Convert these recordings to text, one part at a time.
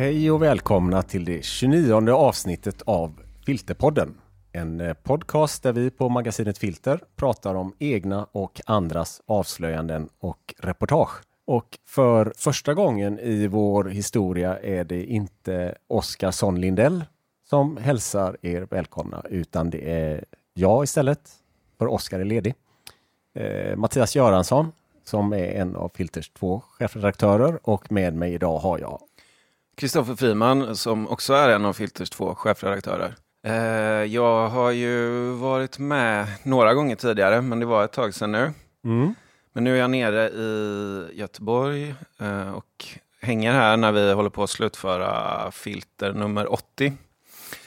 Hej och välkomna till det 29 avsnittet av Filterpodden. En eh, podcast där vi på magasinet Filter pratar om egna och andras avslöjanden och reportage. Och för första gången i vår historia är det inte Oskarsson Lindell som hälsar er välkomna utan det är jag istället, för Oskar är ledig. Eh, Mattias Göransson som är en av Filters två chefredaktörer och med mig idag har jag Kristoffer Friman som också är en av Filters två chefredaktörer. Eh, jag har ju varit med några gånger tidigare, men det var ett tag sedan nu. mm. Men nu är jag nere i Göteborg eh, och hänger här när vi håller på att slutföra filter nummer 80.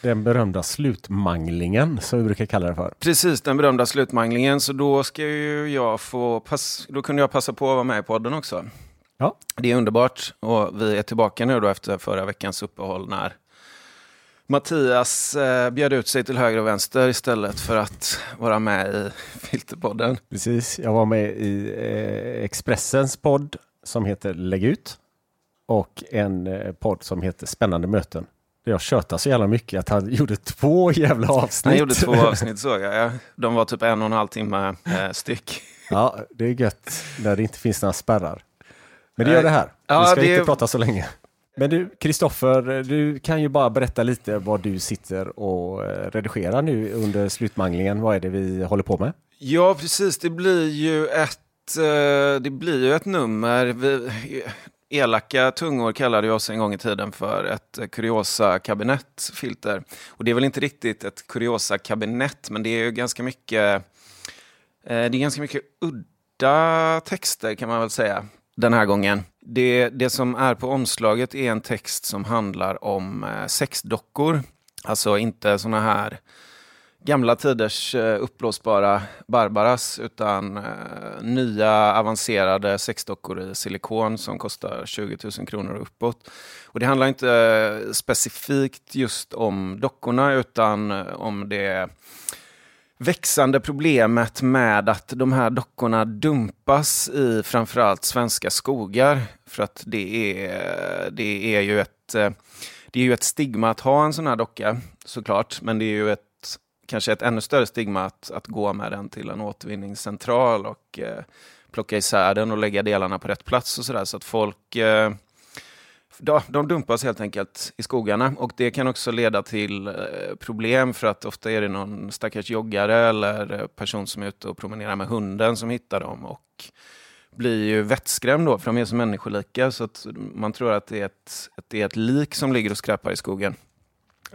Den berömda slutmanglingen som vi brukar kalla det för. Precis, den berömda slutmanglingen. Så då ska ju jag få pass då kunde jag passa på att vara med i podden också. Ja. Det är underbart och vi är tillbaka nu då efter förra veckans uppehåll när Mattias eh, bjöd ut sig till höger och vänster istället för att vara med i Filterpodden. Precis, jag var med i eh, Expressens podd som heter Lägg ut och en eh, podd som heter Spännande möten. Jag tjötade så jävla mycket att han gjorde två jävla avsnitt. Han gjorde två avsnitt såg jag. Ja. De var typ en och en halv timme eh, styck. Ja, det är gött när det inte finns några spärrar. Men det gör det här. Ja, Vi ska det- inte prata så länge. Men du, Kristoffer, du kan ju bara berätta lite vad du sitter och eh, redigerar nu under slutmanglingen. Vad är det vi håller på med? Ja, precis. Det blir ju ett, eh, det blir ju ett nummer. Elaka tungor kallade oss en gång i tiden för ett eh, kuriosa-kabinettfilter. Och det är väl inte riktigt ett kuriosa-kabinett, men det är ju ganska mycket, eh, det är ganska mycket udda texter kan man väl säga den här gången. Det, det som är på omslaget är en text som handlar om eh, sexdockor. Alltså inte såna här gamla tiders eh, uppblåsbara Barbaras utan eh, nya avancerade sexdockor i silikon som kostar 20 000 kronor och uppåt. Och det handlar inte eh, specifikt just om dockorna utan eh, om det växande problemet med att de här dockorna dumpas i framförallt svenska skogar. För att det är, det är ju ett eh, det är ju ett stigma att ha en sån här docka såklart, men det är ju ett kanske ett ännu större stigma att, att gå med den till en återvinningscentral och eh, plocka isär den och lägga delarna på rätt plats och sådär. Så att folk eh, de dumpas helt enkelt i skogarna. Och det kan också leda till eh, problem för att ofta är det någon stackars joggare eller person som är ute och promenerar med hunden som hittar dem och blir ju vettskrämd då för de är så människolika så att man tror att det är ett, att det är ett lik som ligger och skräpar i skogen.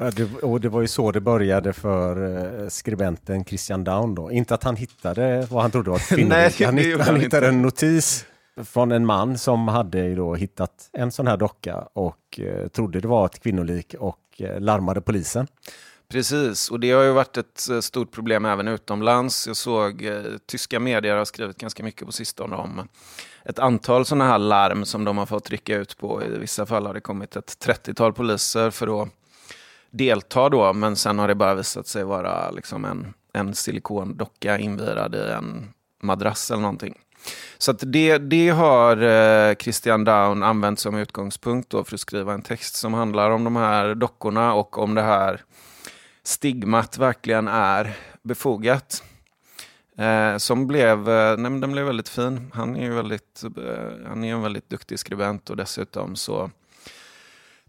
Ja, det, och det var ju så det började för eh, skribenten Christian Down då. Inte att han hittade vad han trodde var ett Nej, han, hitt- han hittade en notis från en man som hade då hittat en sån här docka och eh, trodde det var ett kvinnolik och eh, larmade polisen. Precis, och det har ju varit ett eh, stort problem även utomlands. Jag såg eh, tyska medier har skrivit ganska mycket på sistone om ett antal sådana här larm som de har fått rycka ut på. I vissa fall har det kommit ett 30-tal poliser för att delta då, men sen har det bara visat sig vara liksom en, en silikondocka invirad i en madrass eller någonting. Så att det, det har eh, Christian Down använt som utgångspunkt då för att skriva en text som handlar om de här dockorna och om det här stigmat verkligen är befogat. Eh, som blev, eh, nej, den blev väldigt fin. Han är ju väldigt, eh, han är en väldigt duktig skribent och dessutom så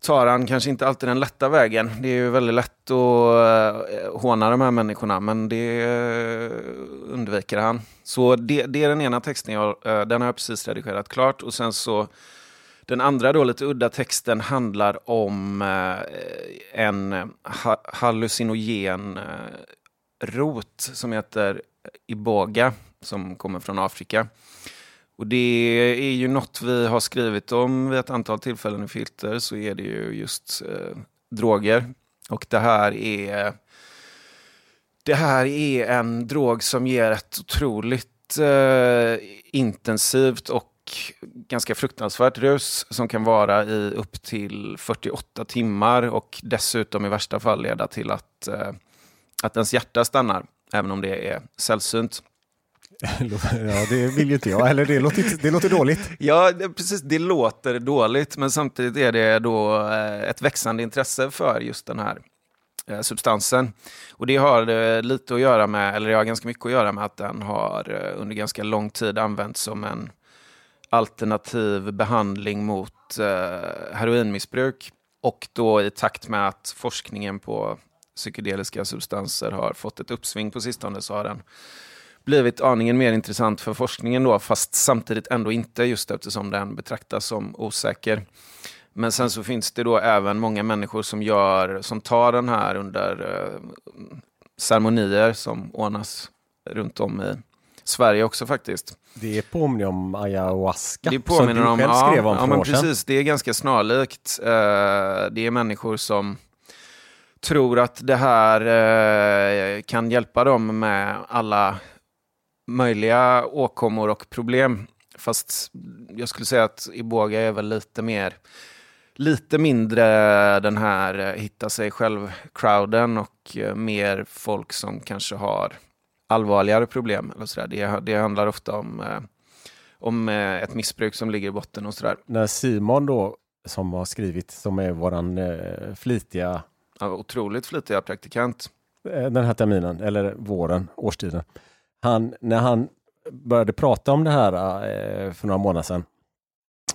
tar han kanske inte alltid den lätta vägen. Det är ju väldigt lätt att eh, håna de här människorna, men det eh, undviker han. Så det, det är den ena texten, jag, eh, den har jag precis redigerat klart. Och sen så den andra då, lite udda texten, handlar om en ha hallucinogen rot som heter iboga, som kommer från Afrika. Och det är ju något vi har skrivit om vid ett antal tillfällen i Filter, så är det ju just eh, droger. Och det här är det här är en drog som ger ett otroligt eh, intensivt och ganska fruktansvärt rus som kan vara i upp till 48 timmar och dessutom i värsta fall leda till att, eh, att ens hjärta stannar, även om det är sällsynt. ja, det vill ju inte jag. Eller det låter, det låter dåligt. Ja, det, precis. Det låter dåligt, men samtidigt är det då eh, ett växande intresse för just den här eh, substansen. Och det har eh, lite att göra med, eller det har ganska mycket att göra med att den har under ganska lång tid använts som en alternativ behandling mot heroinmissbruk. Och då i takt med att forskningen på psykedeliska substanser har fått ett uppsving på sistone så har den blivit aningen mer intressant för forskningen då, fast samtidigt ändå inte just eftersom den betraktas som osäker. Men sen så finns det då även många människor som, gör, som tar den här under eh, ceremonier som ordnas runt om i Sverige också faktiskt. Det påminner om ayahuasca det påminner som du själv om, skrev om ja, för men år sedan. precis, Det är ganska snarlikt. Eh, det är människor som tror att det här eh, kan hjälpa dem med alla möjliga åkommor och problem. Fast jag skulle säga att Iboga är väl lite mer lite mindre den här eh, hitta sig själv-crowden och eh, mer folk som kanske har allvarligare problem. Eller så det, det handlar ofta om, eh, om ett missbruk som ligger i botten och sådär. När Simon då, som har skrivit, som är våran flitiga... Ja, otroligt flitiga praktikant. Den här terminen, eller våren, årstiden han, när han började prata om det här eh, för några månader sedan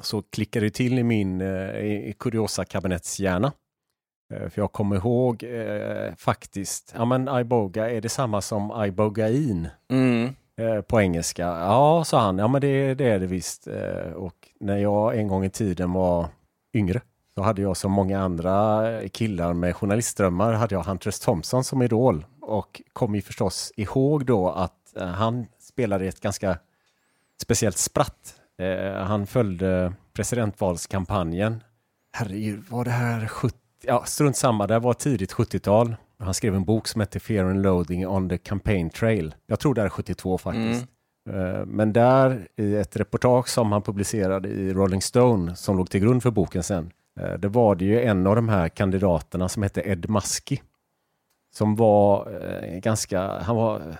så klickade det till i min eh, kuriosa-kabinettshjärna. Eh, för jag kommer ihåg eh, faktiskt, ja men iboga, är det samma som ibogain? Mm. Eh, på engelska. Ja, sa han, ja men det, det är det visst. Eh, och när jag en gång i tiden var yngre så hade jag som många andra killar med journalistdrömmar hade jag Hunter S. Thompson som idol och kom ju förstås ihåg då att Eh, han spelade ett ganska speciellt spratt. Eh, han följde presidentvalskampanjen. Herregud, var det här 70? Ja, strunt samma, det var tidigt 70-tal. Han skrev en bok som hette Fear and Loathing on the Campaign Trail. Jag tror det är 72 faktiskt. Mm. Men där i ett reportage som han publicerade i Rolling Stone som låg till grund för boken sen. Det var det ju en av de här kandidaterna som hette Ed Muskie. Som var ganska, han var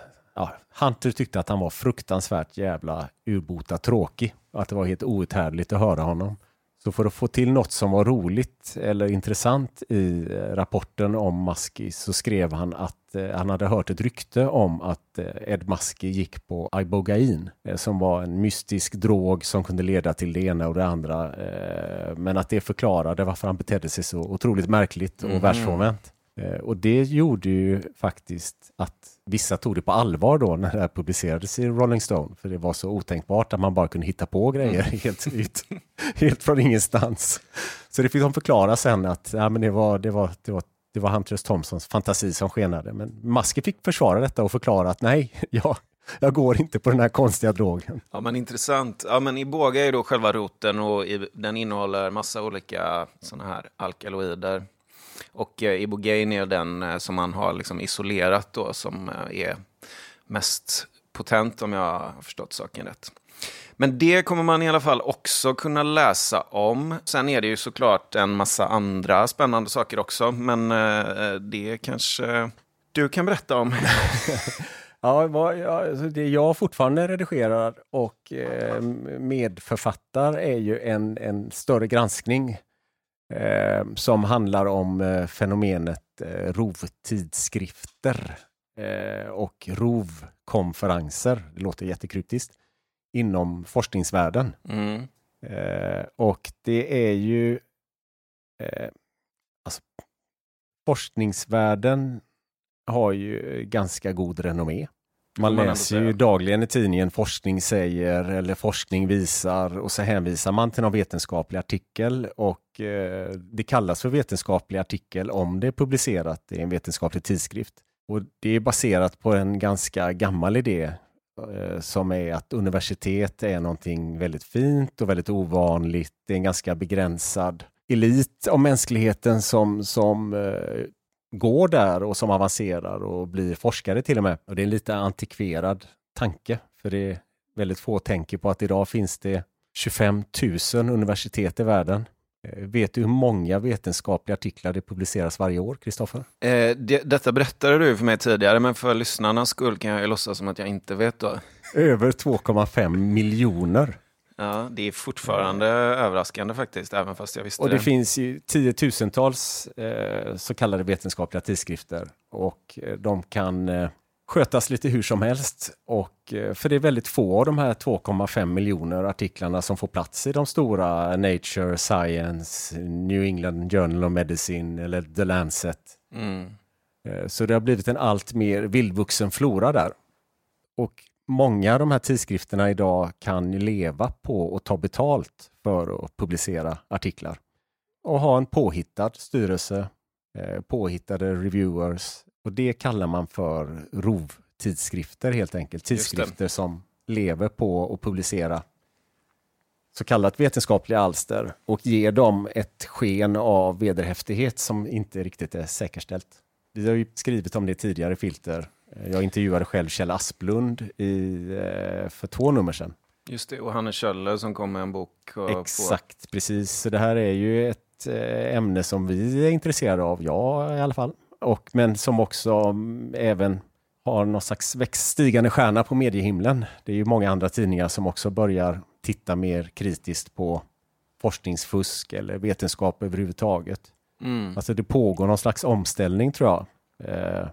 Hunter tyckte att han var fruktansvärt jävla urbota tråkig att det var helt outhärdligt att höra honom. Så för att få till något som var roligt eller intressant i eh, rapporten om Muskie så skrev han att eh, han hade hört ett rykte om att eh, Ed Muskie gick på ibogain som var en mystisk drog som kunde leda till det ena och det andra. Men att det förklarade varför han betedde sig så otroligt märkligt och mm. världsfrånvänt. Och det gjorde ju faktiskt att vissa tog det på allvar då när det här publicerades i Rolling Stone. För det var så otänkbart att man bara kunde hitta på grejer mm. helt, helt, helt från ingenstans. Så det fick de förklara sen att ja, men det, var, det, var, det, var, det var Hunter S. Thompsons fantasi som skenade. Men Maske fick försvara detta och förklara att nej, ja, jag går inte på den här konstiga drogen. Ja, men intressant. Ja, men Iboga är då själva roten och den innehåller massa olika sådana här alkaloider och eh, ibogaine är den eh, som man har liksom isolerat då, som eh, är mest potent om jag har förstått saken rätt. Men det kommer man i alla fall också kunna läsa om. Sen är det ju såklart en massa andra spännande saker också, men eh, det kanske du kan berätta om. ja, alltså det jag fortfarande redigerar och eh, medförfattar är ju en, en större granskning eh, som handlar om eh, fenomenet eh, rovtidskrifter eh, och rovkonferenser. Det låter jättekryptiskt. Inom forskningsvärlden. Mm. Eh, och det är ju eh, alltså, Forskningsvärlden har ju ganska god renommé. Man, man läser ju dagligen i tidningen forskning säger eller forskning visar och så hänvisar man till någon vetenskaplig artikel och eh, det kallas för vetenskaplig artikel om det är publicerat i en vetenskaplig tidskrift. Och Det är baserat på en ganska gammal idé eh, som är att universitet är någonting väldigt fint och väldigt ovanligt. Det är en ganska begränsad elit av mänskligheten som, som eh, går där och som avancerar och blir forskare till och med. Och det är en lite antikverad tanke, för det är väldigt få tänker på att idag finns det 25 000 universitet i världen. Eh, vet du hur många vetenskapliga artiklar det publiceras varje år, Kristoffer? Eh, det, detta berättade du för mig tidigare, men för lyssnarnas skull kan jag låtsas som att jag inte vet då. Över 2,5 miljoner. Ja, det är fortfarande överraskande faktiskt, även fast jag visste Och det, det. finns ju tiotusentals eh, så kallade vetenskapliga tidskrifter och eh, de kan eh, skötas lite hur som helst. Och, eh, för det är väldigt få av de här 2,5 miljoner artiklarna som får plats i de stora Nature, Science, New England Journal of Medicine eller The Lancet. Mm. Eh, Så det har blivit en allt mer vildvuxen flora där. Och många av de här tidskrifterna idag kan leva på att ta betalt för att publicera artiklar. Och ha en påhittad styrelse, eh, påhittade reviewers. Och det kallar man för rovtidskrifter helt enkelt. Tidskrifter som lever på att publicera så kallat vetenskapliga alster och ger dem ett sken av vederhäftighet som inte riktigt är säkerställt. Vi har ju skrivit om det tidigare filter. Jag intervjuade själv Kjell Asplund i, eh, för två nummer sedan. Just det, och Hannes Kjöller som kom med en bok. På, Exakt, precis. Så det här är ju ett eh, ämne som vi är intresserade av, jag i alla fall. Och, men som också mm, även har någon slags växt, stigande stjärna på mediehimlen. Det är ju många andra tidningar som också börjar titta mer kritiskt på forskningsfusk eller vetenskap överhuvudtaget. mm. Alltså det pågår någon slags omställning tror jag. Eh,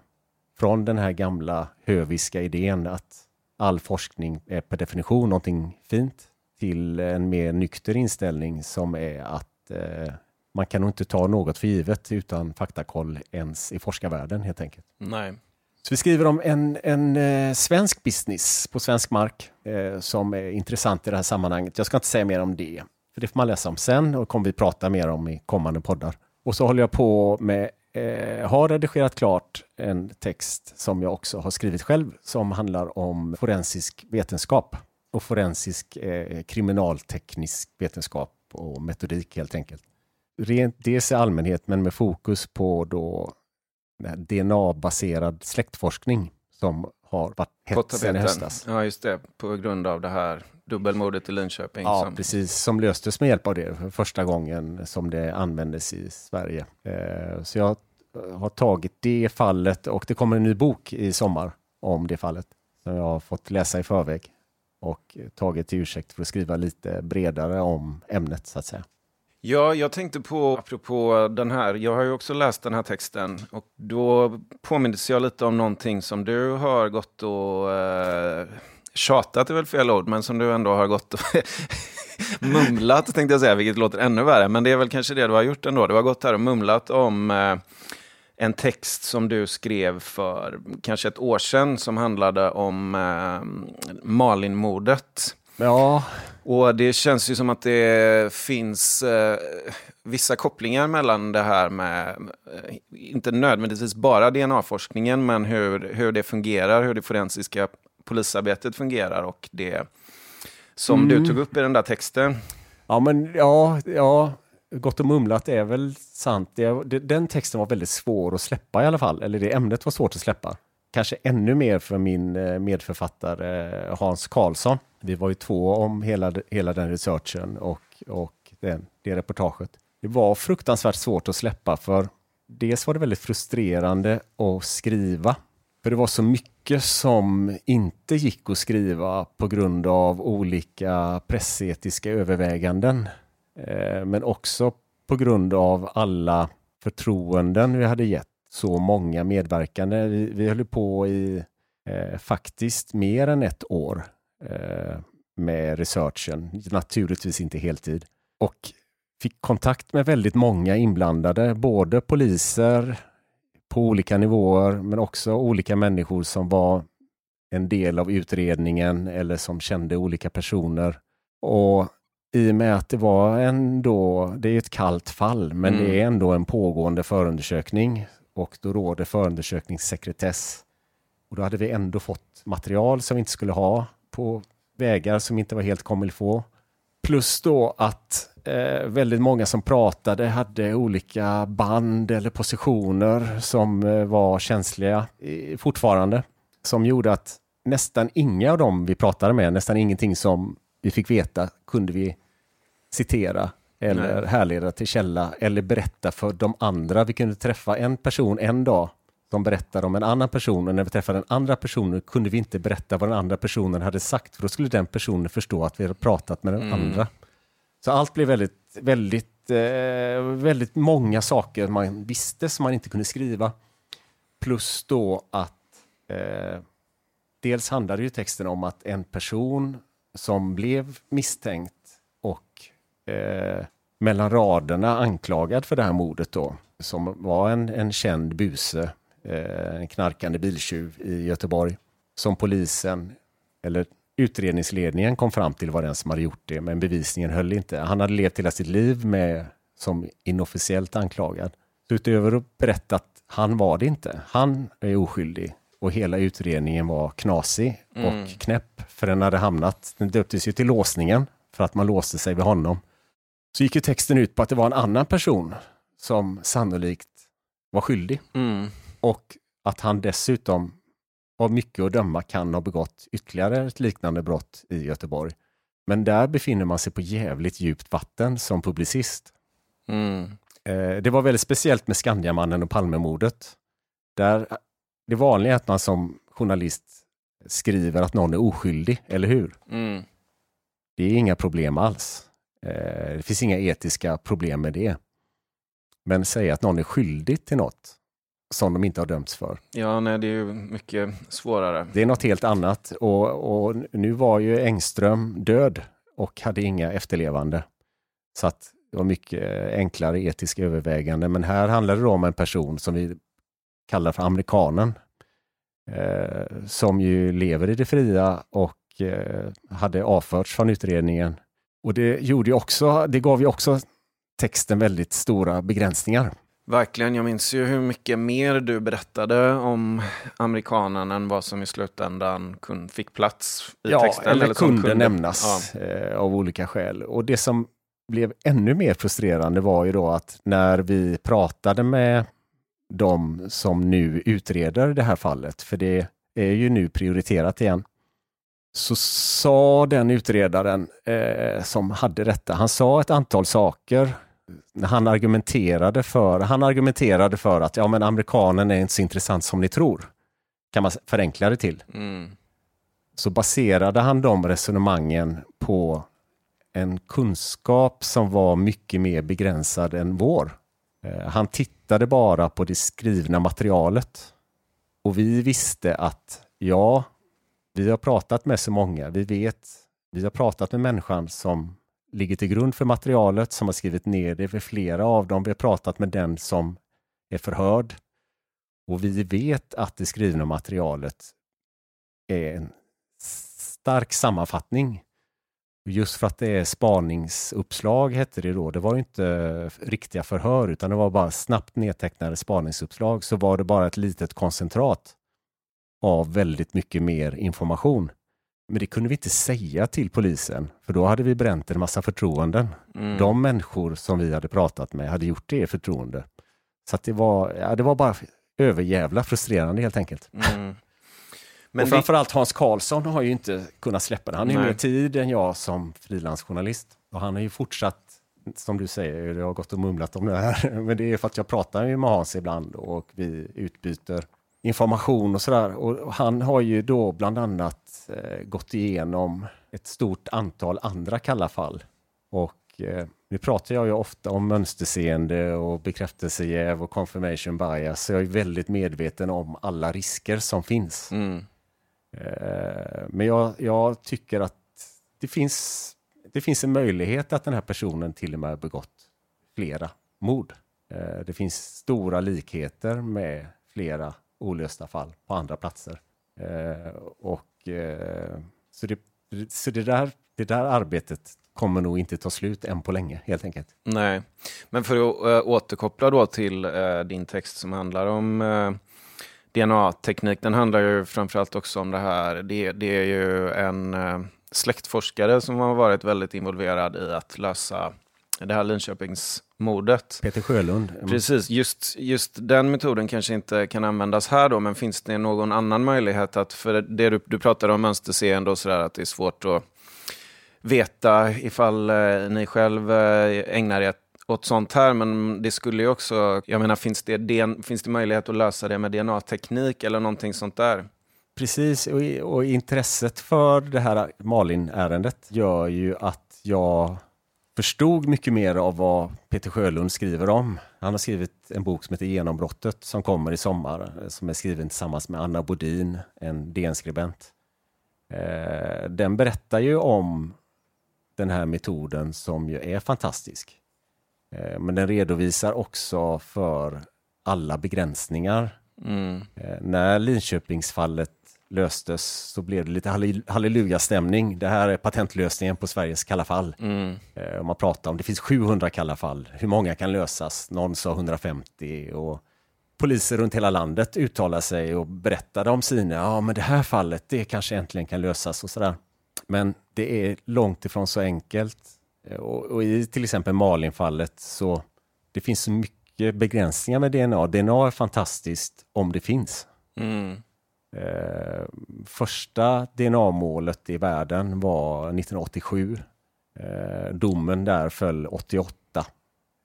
från den här gamla höviska idén att all forskning är per definition någonting fint till en mer nykter inställning som är att eh, man kan nog inte ta något för givet utan faktakoll ens i forskarvärlden helt enkelt. Nej. Så vi skriver om en, en eh, svensk business på svensk mark eh, som är intressant i det här sammanhanget. Jag ska inte säga mer om det, för det får man läsa om sen och kommer vi prata mer om i kommande poddar. Och så håller jag på med, eh, har redigerat klart en text som jag också har skrivit själv som handlar om forensisk vetenskap och forensisk eh, kriminalteknisk vetenskap och metodik helt enkelt. Rent dels i allmänhet men med fokus på då DNA-baserad släktforskning som har varit hett sedan i höstas. Ja, just det. På grund av det här dubbelmordet i Linköping. Ja, som, precis. Som löstes med hjälp av det för första gången som det användes i Sverige. Eh, Så jag har tagit det fallet och det kommer en ny bok i sommar om det fallet som jag har fått läsa i förväg och tagit till ursäkt för att skriva lite bredare om ämnet så att säga. Ja, jag tänkte på, apropå den här, jag har ju också läst den här texten och då påminns jag lite om någonting som du har gått och eh, tjatat är väl fel ord, men som du ändå har gått och mumlat tänkte jag säga, vilket låter ännu värre, men det är väl kanske det du har gjort ändå. Du har gått här och mumlat om eh, en text som du skrev för kanske ett år sedan som handlade om eh, Malinmordet. Ja, Och det känns ju som att det finns eh, vissa kopplingar mellan det här med, eh, inte nödvändigtvis bara DNA-forskningen, men hur, hur det fungerar, hur det forensiska polisarbetet fungerar och det som du tog upp i den där texten. Ja, men ja, ja, gott och mumlat är väl sant. Det, det, den texten var väldigt svår att släppa i alla fall, eller det ämnet var svårt att släppa. Kanske ännu mer för min eh, medförfattare eh, Hans Karlsson. Vi var ju två om hela, hela den researchen och, och den, det reportaget. Det var fruktansvärt svårt att släppa för dels var det väldigt frustrerande att skriva. För det var så mycket som inte gick att skriva på grund av olika pressetiska överväganden. Eh, men också på grund av alla förtroenden vi hade gett så många medverkande. Vi, vi höll på i eh, faktiskt mer än ett år med researchen, naturligtvis inte heltid. Och fick kontakt med väldigt många inblandade, både poliser på olika nivåer, men också olika människor som var en del av utredningen eller som kände olika personer. Och i och med att det var ändå, det är ett kallt fall, men Mm. det är ändå en pågående förundersökning och då råder förundersökningssekretess. Och då hade vi ändå fått material som vi inte skulle ha på vägar som inte var helt comme faut. Plus då att eh, väldigt många som pratade hade olika band eller positioner som eh, var känsliga eh, fortfarande. Som gjorde att nästan inga av dem vi pratade med, nästan ingenting som vi fick veta kunde vi citera eller Nej. härleda till källa eller berätta för de andra. Vi kunde träffa en person en dag som berättade om en annan person och när vi träffade den andra personen kunde vi inte berätta vad den andra personen hade sagt för då skulle den personen förstå att vi hade pratat med den Mm. andra. Så allt blev väldigt, väldigt, eh, väldigt många saker man visste som man inte kunde skriva. Plus då att eh, dels handlade ju texten om att en person som blev misstänkt och eh, mellan raderna anklagad för det här mordet då, som var en, en känd buse, en knarkande biltjuv i Göteborg, som polisen, eller utredningsledningen kom fram till var den som hade gjort det, men bevisningen höll inte. Han hade levt hela sitt liv med, som inofficiellt anklagad. Så utöver att berätta att han var det inte, han är oskyldig och hela utredningen var knasig och knäpp, för den hade hamnat, den döptes ju till låsningen för att man låste sig vid honom. Så gick ju texten ut på att det var en annan person som sannolikt var skyldig Mm. Och att han dessutom av mycket att döma kan ha begått ytterligare ett liknande brott i Göteborg. Men där befinner man sig på jävligt djupt vatten som publicist. Mm. Eh, det var väldigt speciellt med Skandiamannen och Palmemordet. Där det vanliga är att man som journalist skriver att någon är oskyldig, eller hur? Mm. Det är inga problem alls. Eh, det finns inga etiska problem med det. Men säga att någon är skyldig till något som de inte har dömts för. Ja, nej, det är ju mycket svårare. Det är något helt annat. Och, och nu var ju Engström död och hade inga efterlevande. Så att det var mycket enklare etiska överväganden. Men här handlar det om en person som vi kallar för amerikanen. Eh, som ju lever i det fria och eh, hade avförts från utredningen. Och det, gjorde ju också, det gav ju också texten väldigt stora begränsningar. Verkligen, jag minns ju hur mycket mer du berättade om amerikanen än vad som i slutändan kun, fick plats i ja, texten. eller, som kunde, nämnas eh, av olika skäl. Och det som blev ännu mer frustrerande var ju då att när vi pratade med de som nu utreder det här fallet, för det är ju nu prioriterat igen, så sa den utredaren eh, som hade detta, han sa ett antal saker han argumenterade för, han argumenterade för att ja, men amerikanen är inte så intressant som ni tror. Kan man förenkla det till Mm. så baserade han de resonemangen på en kunskap som var mycket mer begränsad än vår. Eh, Han tittade bara på det skrivna materialet. Och vi visste att ja, vi har pratat med så många. Vi vet, vi har pratat med människan som ligger till grund för materialet, som har skrivit ner det för flera av dem. Vi har pratat med den som är förhörd. Och vi vet att det skrivna materialet är en stark sammanfattning. Just för att det är spaningsuppslag hette det då. Det var ju inte riktiga förhör utan det var bara snabbt nedtecknade spaningsuppslag. Så var det bara ett litet koncentrat av väldigt mycket mer information. Men det kunde vi inte säga till polisen för då hade vi bränt en massa förtroenden. Mm. De människor som vi hade pratat med hade gjort det i förtroende. Så det var, ja, det var bara överjävla frustrerande helt enkelt. Mm. Men och framförallt Hans Karlsson har ju inte kunnat släppa det. Han har ju mer tid än jag som frilansjournalist. Och han har ju fortsatt, som du säger, jag har gått och mumlat om det här, men det är för att jag pratar ju med Hans ibland och vi utbyter information och sådär. Och han har ju då bland annat eh, gått igenom ett stort antal andra kalla fall. Och eh, nu pratar jag ju ofta om mönsterseende och bekräftelsejäv och confirmation bias, så jag är väldigt medveten om alla risker som finns. mm. Eh, Men jag, jag tycker att det finns, det finns en möjlighet att den här personen till och med har begått flera mord. Eh, Det finns stora likheter med flera olösta fall på andra platser. Eh, Och, eh, så det, så det, där, det där arbetet kommer nog inte ta slut än på länge, helt enkelt. Nej, men för att äh, återkoppla då till äh, din text som handlar om eh, äh, DNA-teknik. Den handlar ju framförallt också om det här. Det, det är ju en äh, släktforskare som har varit väldigt involverad i att lösa det här Linköpingsmordet. Peter Sjölund. Precis, just, just den metoden kanske inte kan användas här då, men finns det någon annan möjlighet att, för det du, du pratade om mönsterseende och sådär, att det är svårt att veta ifall eh, ni själv eh, ägnar er åt sånt här, men det skulle ju också, jag menar finns det, DN, finns det möjlighet att lösa det med DNA-teknik eller någonting sånt där? Precis, och, och intresset för det här Malin-ärendet gör ju att jag förstod mycket mer av vad Peter Sjölund skriver om. Han har skrivit en bok som heter Genombrottet som kommer i sommar, som är skriven tillsammans med Anna Bodin, en DN-skribent. Eh, den berättar ju om den här metoden som ju är fantastisk. Eh, men den redovisar också för alla begränsningar. Mm. Eh, när Linköpingsfallet löstes så blev det lite halleluja-stämning. Det här är patentlösningen på Sveriges kalla fall. Mm. Eh, man pratar om, det finns 700 kalla fall, hur många kan lösas? Någon sa 150 och poliser runt hela landet uttalade sig och berättade om sina, ja men det här fallet, det kanske äntligen kan lösas och sådär. Men det är långt ifrån så enkelt. Eh, och, och i till exempel Malin-fallet så det finns så mycket begränsningar med DNA. DNA är fantastiskt om det finns. Mm. Eh, första DNA-målet i världen var 1987. Eh, domen där föll 88.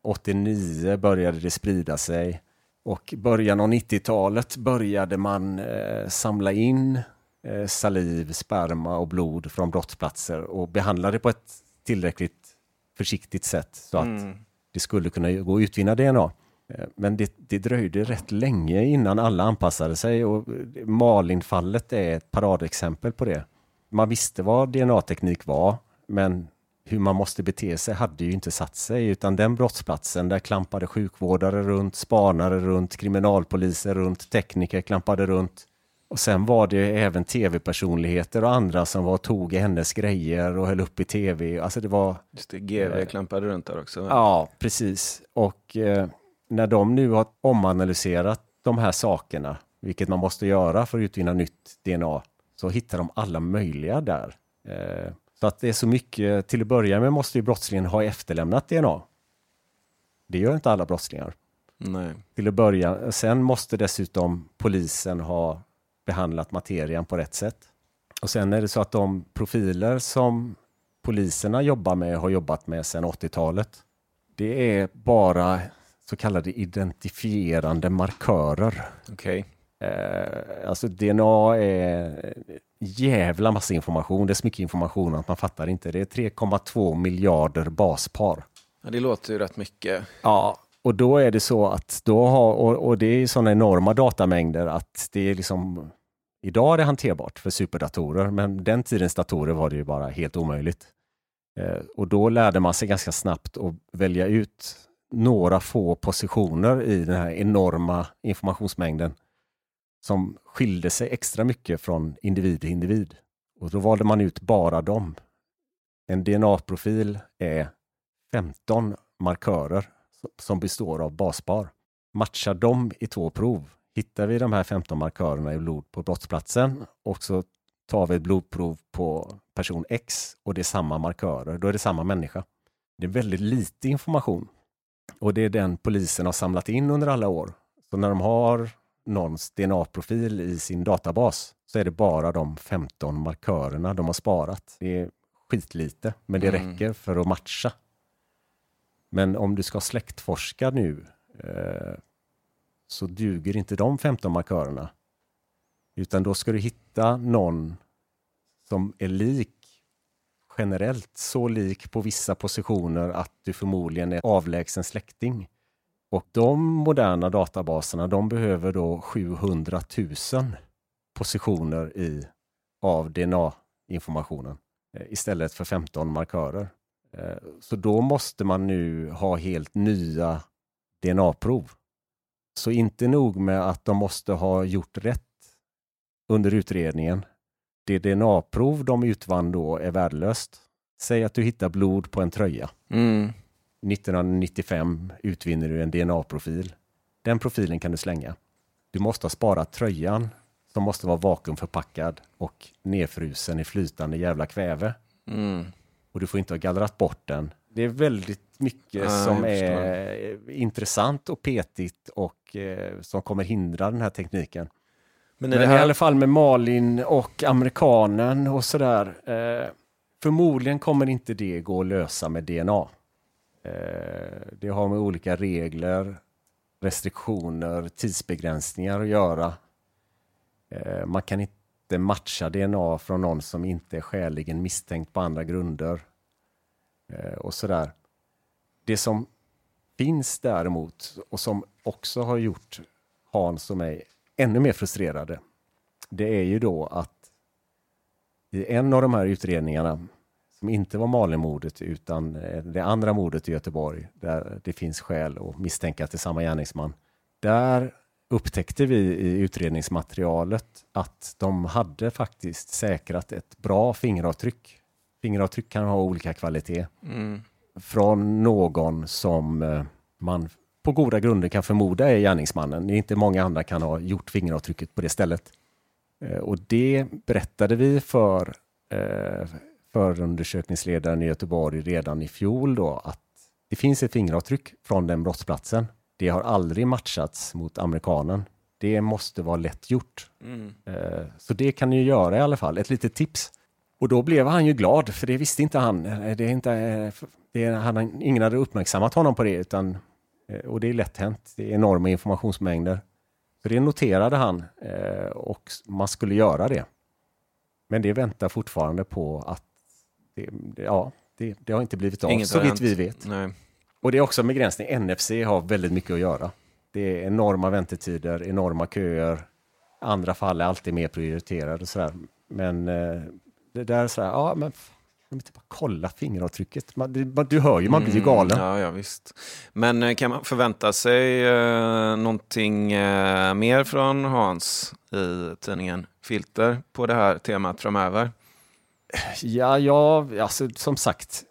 89 började det sprida sig och början av 90-talet började man eh, samla in eh, saliv, sperma och blod från brottsplatser och behandla det på ett tillräckligt försiktigt sätt så att mm. det skulle kunna gå att utvinna DNA. Eh, men det, det dröjde rätt länge innan alla anpassade sig och Malinfallet är ett paradexempel på det. Man visste vad DNA-teknik var, men hur man måste bete sig hade ju inte satt sig, utan den brottsplatsen, där klampade sjukvårdare runt, spanare runt, kriminalpoliser runt, tekniker klampade runt. Och sen var det även tv-personligheter och andra som var tog i hennes grejer och höll upp i tv. Alltså det var... Just det, GV eh, klampade runt där också. Ja, precis. Och eh, när de nu har omanalyserat de här sakerna, vilket man måste göra för att utvinna nytt DNA, så hittar de alla möjliga där. Eh, så att det är så mycket, till att börja med måste ju brottslingen ha efterlämnat DNA. Det gör inte alla brottslingar. Nej. Till att börja, sen måste dessutom polisen ha behandlat materian på rätt sätt. Och sen är det så att de profiler som poliserna jobbar med har jobbat med sedan 80-talet. Det är bara så kallade identifierande markörer. Okay. Eh, alltså DNA är jävla massa information. Det är så mycket information att man fattar inte. Det är 3,2 miljarder baspar. Ja, det låter ju rätt mycket. Ja, och då är det så att då har, och, och det är sådana enorma datamängder att det är liksom Idag är det hanterbart för superdatorer, men den tidens datorer var det ju bara helt omöjligt. Eh, och då lärde man sig ganska snabbt att välja ut några få positioner i den här enorma informationsmängden som skilde sig extra mycket från individ till individ. Och då valde man ut bara dem. En DNA-profil är 15 markörer som består av baspar. Matchar dem i två prov. Hittar vi de här 15 markörerna i blod på brottsplatsen och så tar vi ett blodprov på person X och det är samma markörer, då är det samma människa. Det är väldigt lite information och det är den polisen har samlat in under alla år. Så när de har någons DNA-profil i sin databas så är det bara de 15 markörerna de har sparat. Det är skitlite, men det mm. räcker för att matcha. Men om du ska släktforska nu eh, så duger inte de 15 markörerna. Utan då ska du hitta någon som är lik generellt så lik på vissa positioner att du förmodligen är avlägsen släkting. Och de moderna databaserna, de behöver då 700 000 positioner i, av DNA-informationen eh, istället för 15 markörer. Eh, så då måste man nu ha helt nya DNA-prov. Så inte nog med att de måste ha gjort rätt under utredningen det DNA-prov de utvann då är värdelöst. Säg att du hittar blod på en tröja. Mm. 1995 utvinner du en DNA-profil. Den profilen kan du slänga. Du måste ha sparat tröjan som måste vara vakuumförpackad och nedfrusen i flytande jävla kväve. Mm. Och du får inte ha gallrat bort den. Det är väldigt mycket ah, som är intressant och petigt och eh, som kommer hindra den här tekniken. Men, Men här... i alla fall med Malin och amerikanen och sådär. Eh, förmodligen kommer inte det gå att lösa med DNA. Eh, det har med olika regler, restriktioner, tidsbegränsningar att göra. Eh, man kan inte matcha DNA från någon som inte är skäligen misstänkt på andra grunder. Eh, och sådär. Det som finns däremot och som också har gjort Hans och mig ännu mer frustrerade, det är ju då att i en av de här utredningarna, som inte var Malenmordet utan eh, det andra mordet i Göteborg, där det finns skäl att misstänka att det är samma gärningsman, där upptäckte vi i utredningsmaterialet att de hade faktiskt säkrat ett bra fingeravtryck. Fingeravtryck kan ha olika kvalitet. Mm. Från någon som eh, man på goda grunder kan förmoda är gärningsmannen. Det är inte många andra kan ha gjort fingeravtrycket på det stället. Eh, och det berättade vi för eh, förundersökningsledaren i Göteborg redan i fjol då att det finns ett fingeravtryck från den brottsplatsen. Det har aldrig matchats mot amerikanen. Det måste vara lätt gjort. Mm. Eh, så det kan ni göra i alla fall. Ett litet tips. Och då blev han ju glad, för det visste inte han. Det är inte, det är, han ingen hade uppmärksammat honom på det, utan, och det är lätt hänt. Det är enorma informationsmängder. Så det noterade han eh, och man skulle göra det. Men det väntar fortfarande på att det, ja, det, det, har inte blivit av, Inget så vitt vi vet. Nej. Och det är också en begränsning. NFC har väldigt mycket att göra. Det är enorma väntetider, enorma köer. Andra fall är alltid mer prioriterade. Och sådär. Men eh, det där är sådär, ja men kan inte bara kolla fingeravtrycket? Man, du hör ju, man blir ju mm, galen. Mm, ja, ja, visst. Men eh, kan man förvänta sig eh, någonting eh, mer från Hans i tidningen Filter på det här temat framöver? Ja, ja alltså, som sagt,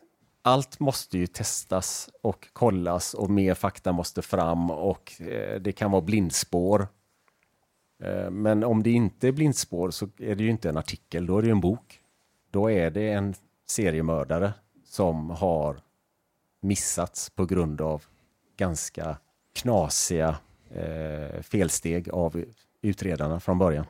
allt måste ju testas och kollas och mer fakta måste fram och eh, det kan vara blindspår. Eh, men om det inte är blindspår så är det ju inte en artikel, då är det en bok. Då är det en seriemördare som har missats på grund av ganska knasiga eh, felsteg av utredarna från början.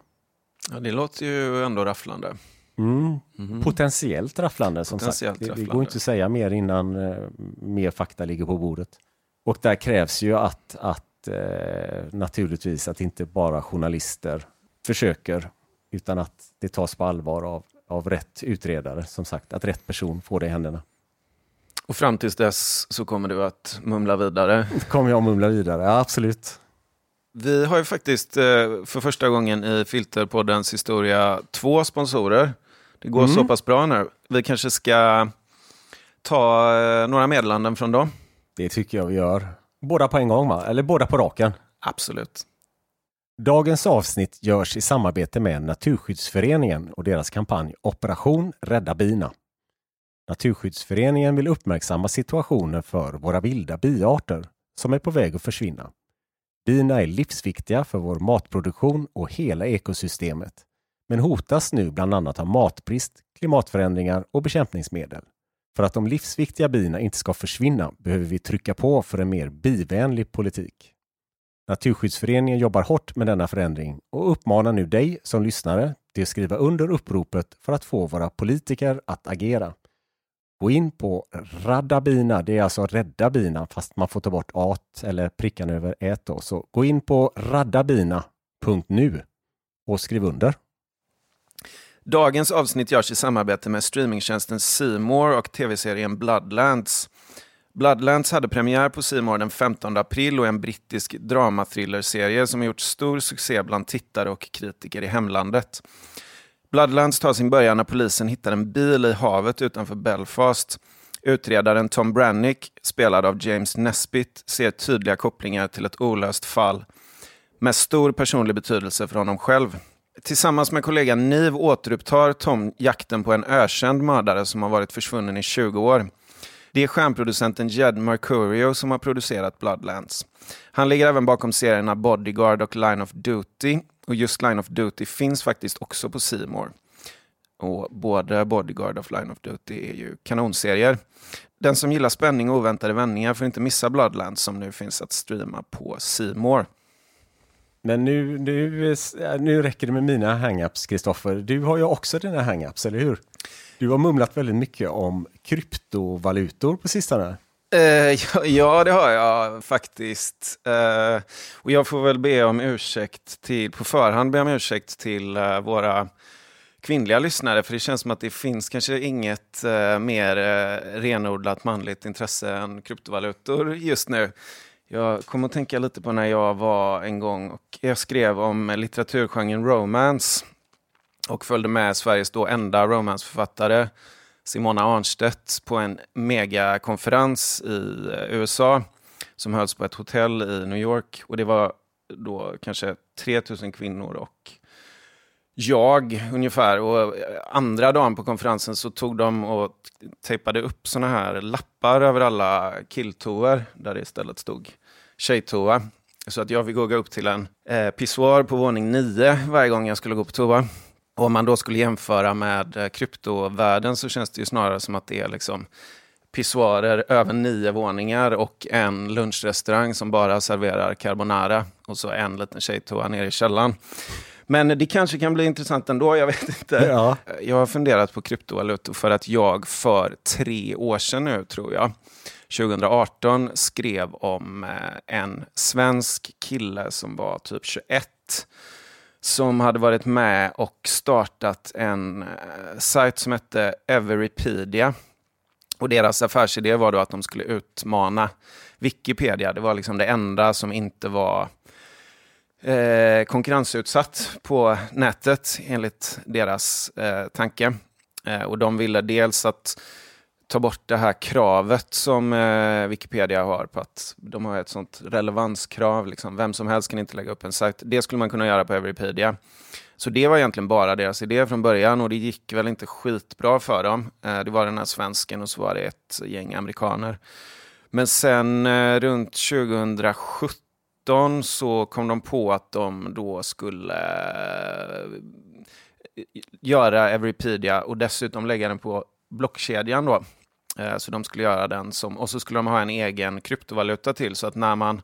Ja, det låter ju ändå rafflande. Mm. Mm. Potentiellt rafflande som Potentiellt sagt. Det, det, går inte att säga mer innan eh, mer fakta ligger på bordet. Och där krävs ju att, att eh, naturligtvis att inte bara journalister försöker utan att det tas på allvar av av rätt utredare, som sagt, att rätt person får det i händerna. Och fram tills dess så kommer du att mumla vidare? kommer jag att mumla vidare, ja, absolut. Vi har ju faktiskt eh, för första gången i Filterpoddens historia två sponsorer. Det går mm. så pass bra nu. Vi kanske ska ta eh, några meddelanden från dem? Det tycker jag vi gör. Båda på en gång, va? Eller båda på raken? Absolut. Dagens avsnitt görs i samarbete med Naturskyddsföreningen och deras kampanj Operation Rädda bina. Naturskyddsföreningen vill uppmärksamma situationen för våra vilda biarter som är på väg att försvinna. Bina är livsviktiga för vår matproduktion och hela ekosystemet, men hotas nu bland annat av matbrist, klimatförändringar och bekämpningsmedel. För att de livsviktiga bina inte ska försvinna behöver vi trycka på för en mer bivänlig politik. Naturskyddsföreningen jobbar hårt med denna förändring och uppmanar nu dig som lyssnare till att skriva under uppropet för att få våra politiker att agera. Gå in på Radda bina, det är alltså rädda bina fast man får ta bort at eller prickan över ät då. Så gå in på raddabina.nu och skriv under. Dagens avsnitt görs i samarbete med streamingtjänsten Simor och tv-serien Bloodlands. Bloodlands hade premiär på Simor den 15 april och är en brittisk dramathrillerserie som har gjort stor succé bland tittare och kritiker i hemlandet. Bloodlands tar sin början när polisen hittar en bil i havet utanför Belfast. Utredaren Tom Brannick, spelad av James Nesbitt, ser tydliga kopplingar till ett olöst fall med stor personlig betydelse för honom själv. Tillsammans med kollegan Niv återupptar Tom jakten på en ökänd mördare som har varit försvunnen i 20 år. Det är stjärnproducenten Jed Mercurio som har producerat Bloodlands. Han ligger även bakom serierna Bodyguard och Line of Duty. Och just Line of Duty finns faktiskt också på Simor. Och både Bodyguard och Line of Duty är ju kanonserier. Den som gillar spänning och oväntade vändningar får inte missa Bloodlands som nu finns att streama på Simor. Men nu, nu, eh, nu räcker det med mina hangups, Kristoffer. Du har ju också dina hangups, eller hur? Du har mumlat väldigt mycket om kryptovalutor på sistone. Uh, ja, ja, det har jag faktiskt. Uh, och jag får väl be om ursäkt till, på förhand be om ursäkt till uh, våra kvinnliga lyssnare, för det känns som att det finns kanske inget mer renodlat manligt intresse än kryptovalutor just nu. Jag kommer att tänka lite på när jag var en gång och jag skrev om litteraturgenren romance och följde med Sveriges då enda romanceförfattare Simona Arnstedt på en megakonferens i eh, USA som hölls på ett hotell i New York. Och det var då kanske 3000 kvinnor och jag ungefär. Och eh, andra dagen på konferensen så tog de och tejpade upp såna här lappar över alla killtoor där det istället stod tjejtoa. Så att jag fick gå upp till en eh, pissoar på våning nio varje gång jag skulle gå på toa. Och om man då skulle jämföra med eh, kryptovärlden så känns det ju snarare som att det är liksom pissoarer över nio våningar och en lunchrestaurang som bara serverar carbonara och så en liten tjejtoa nere i källaren. Men det kanske kan bli intressant ändå, jag vet inte. Ja. Jag har funderat på kryptovalutor för att jag för tre år sedan nu, tror jag, 2018 skrev om eh, en svensk kille som var typ 21 som hade varit med och startat en eh, sajt som hette Everypedia. Och deras affärsidé var då att de skulle utmana Wikipedia. Det var liksom det enda som inte var eh, konkurrensutsatt på nätet enligt deras eh, tanke. Eh, och de ville dels att ta bort det här kravet som eh, Wikipedia har på att de har ett sånt relevanskrav. Liksom. Vem som helst kan inte lägga upp en sajt. Det skulle man kunna göra på Everypedia. Så det var egentligen bara deras idé från början och det gick väl inte skitbra för dem. Eh, det var den här svensken och så var det ett gäng amerikaner. Men sen eh, runt 2017 så kom de på att de då skulle eh, göra Everypedia och dessutom lägga den på blockkedjan då. Eh, så de skulle göra den som, och så skulle de ha en egen kryptovaluta till så att när man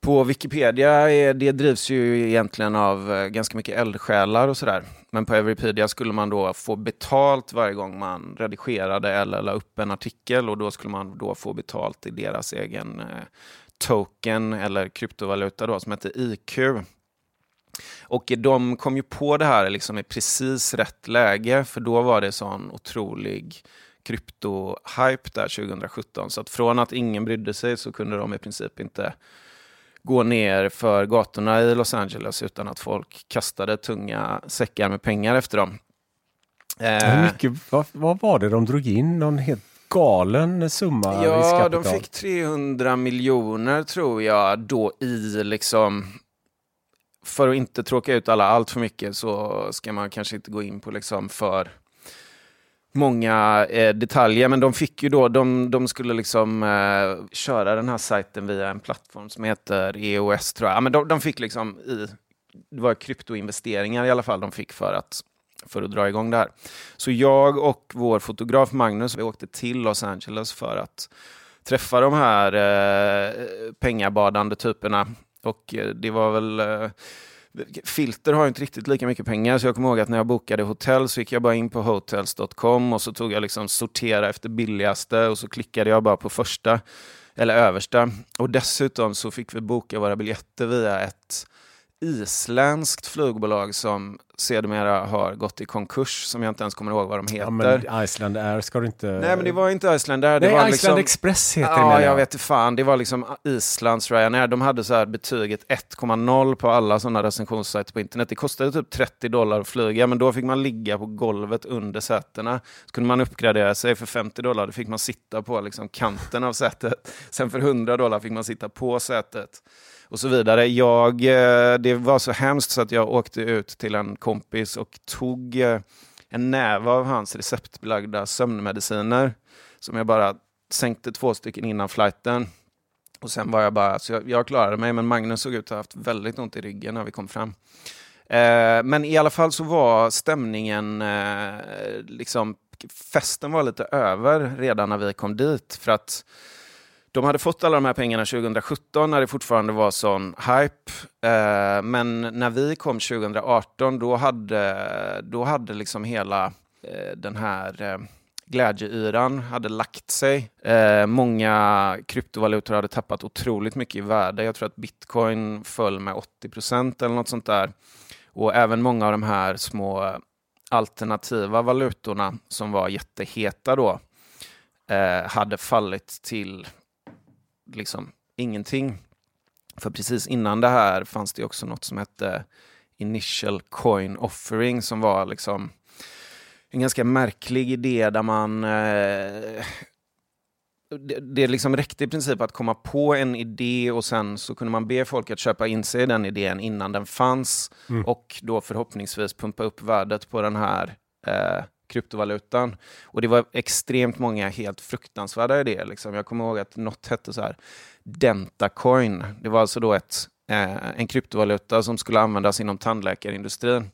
på Wikipedia, är, det drivs ju egentligen av eh, ganska mycket eldsjälar och sådär. Men på Everypedia skulle man då få betalt varje gång man redigerade eller la upp en artikel och då skulle man då få betalt i deras egen eh, token eller kryptovaluta då som heter IQ. Och de kom ju på det här liksom i precis rätt läge för då var det sån otrolig krypto-hype där 2017. Så att från att ingen brydde sig så kunde de i princip inte gå ner för gatorna i Los Angeles utan att folk kastade tunga säckar med pengar efter dem. Eh, mycket, vad, vad, var det de drog in? Någon helt galen summa Ja, de fick 300 miljoner tror jag då i liksom för att inte tråka ut alla allt för mycket så ska man kanske inte gå in på liksom för många eh, detaljer, men de fick ju då, de, de skulle liksom eh, köra den här sajten via en plattform som heter EOS tror jag. Ja, men de, de fick liksom i, det var kryptoinvesteringar i alla fall de fick för att, för att dra igång det här. Så jag och vår fotograf Magnus, vi åkte till Los Angeles för att träffa de här eh, pengabadande typerna. Och eh, det var väl eh, Filter har inte riktigt lika mycket pengar, så jag kommer ihåg att när jag bokade hotell så gick jag bara in på hotels.com och så tog jag liksom sortera efter billigaste och så klickade jag bara på första eller översta. Och dessutom så fick vi boka våra biljetter via ett isländskt flygbolag som sedermera har gått i konkurs, som jag inte ens kommer ihåg vad de heter. Ja, men Iceland Air ska du inte... Nej, men det var inte Iceland Air. Det Nej, var Iceland liksom... Express heter ja, det. Ja, jag vet fan. Det var liksom Islands Ryanair. De hade så här betyget 1,0 på alla sådana recensionssajter på internet. Det kostade typ 30 dollar att flyga, men då fick man ligga på golvet under sätena. Så kunde man uppgradera sig för 50 dollar. Då fick man sitta på liksom kanten av sätet. Sen för 100 dollar fick man sitta på sätet och så vidare. Jag, eh, det var så hemskt så att jag åkte ut till en kompis och tog eh, en näve av hans receptbelagda sömnmediciner som jag bara sänkte två stycken innan flighten. Och sen var jag bara, så jag, jag klarade mig, men Magnus såg ut att ha haft väldigt ont i ryggen när vi kom fram. Eh, men i alla fall så var stämningen, eh, liksom, festen var lite över redan när vi kom dit. För att de hade fått alla de här pengarna 2017 när det fortfarande var sån hype. Eh, men när vi kom 2018 då hade, då hade liksom hela eh, den här eh, glädjeyran hade lagt sig. Eh, många kryptovalutor hade tappat otroligt mycket i värde. Jag tror att bitcoin föll med 80 procent eller något sånt där. Och även många av de här små alternativa valutorna som var jätteheta då eh, hade fallit till liksom ingenting. För precis innan det här fanns det också något som hette Initial Coin Offering som var liksom en ganska märklig idé där man eh, det, det liksom räckte i princip att komma på en idé och sen så kunde man be folk att köpa in sig i den idén innan den fanns mm. och då förhoppningsvis pumpa upp värdet på den här eh, kryptovalutan. Och det var extremt många helt fruktansvärda idéer. Liksom. Jag kommer ihåg att något hette så här Dentacoin. Det var alltså då ett, eh, en kryptovaluta som skulle användas inom tandläkarindustrin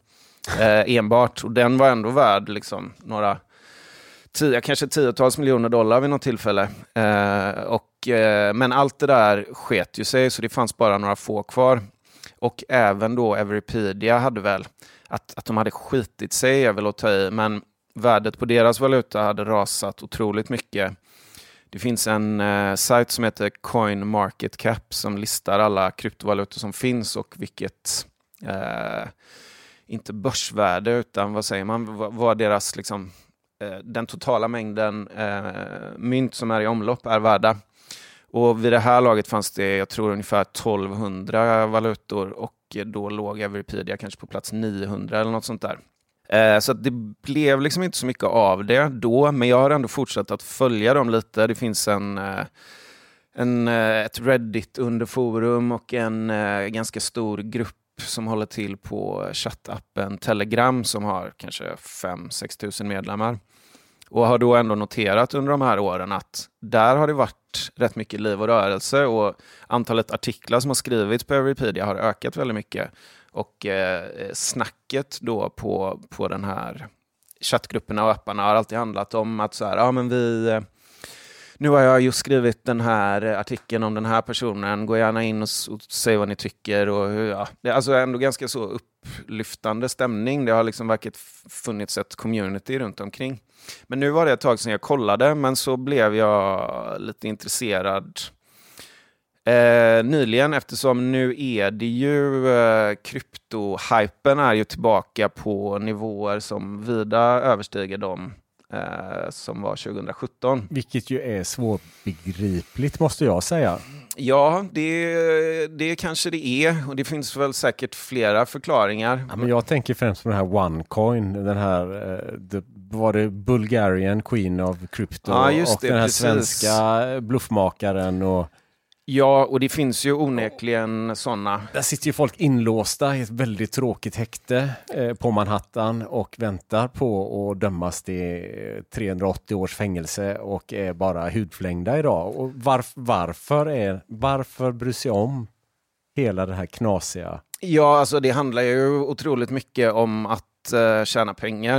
eh, enbart. Och den var ändå värd liksom, några tio, kanske tiotals miljoner dollar vid något tillfälle. Eh, och, eh, men allt det där sket ju sig, så det fanns bara några få kvar. Och även då Everipedia hade väl, att, att de hade skitit sig är väl att ta i, men värdet på deras valuta hade rasat otroligt mycket. Det finns en eh, sajt som heter CoinMarketCap som listar alla kryptovalutor som finns och vilket, eh, inte börsvärde, utan vad säger man, vad deras, liksom, eh, den totala mängden eh, mynt som är i omlopp är värda. Och vid det här laget fanns det, jag tror ungefär 1200 valutor och då låg Everpedia kanske på plats 900 eller något sånt där. Eh, så det blev liksom inte så mycket av det då, men jag har ändå fortsatt att följa dem lite. Det finns en, eh, en, eh, ett Reddit-underforum och en ganska stor grupp som håller till på chattappen Telegram som har kanske 5-6 tusen medlemmar. Och har då ändå noterat under de här åren att där har det varit rätt mycket liv och rörelse och antalet artiklar som har skrivits på Everypedia har ökat väldigt mycket. Och eh, snacket då på, på den här chattgrupperna och apparna har alltid handlat om att så här, ja men vi eh, nu har jag just skrivit den här eh, artikeln om den här personen, gå gärna in och, och säg vad ni tycker. Och, ja, det är alltså ändå ganska så upplyftande stämning. Det har liksom verkligen funnits ett community runt omkring. Men nu var det ett tag sedan jag kollade, men så blev jag lite intresserad Eh, nyligen eftersom nu är det ju eh, kryptohypen är ju tillbaka på nivåer som vida överstiger dem eh, som var 2017. Vilket ju är svårbegripligt måste jag säga. Ja, det, det kanske det är och det finns väl säkert flera förklaringar. Ja, men jag tänker främst på den här OneCoin, den här, eh, det, var det Bulgarian Queen of Crypto ja, och det, den här precis. svenska bluffmakaren och Ja, och det finns ju onekligen sådana. Där sitter ju folk inlåsta i ett väldigt tråkigt häkte eh, på Manhattan och väntar på att dömas till 380 års fängelse och är bara hudflängda idag. Och varf varför, är, varför bry sig om hela det här knasiga? Ja, alltså det handlar ju otroligt mycket om att uh, tjäna pengar.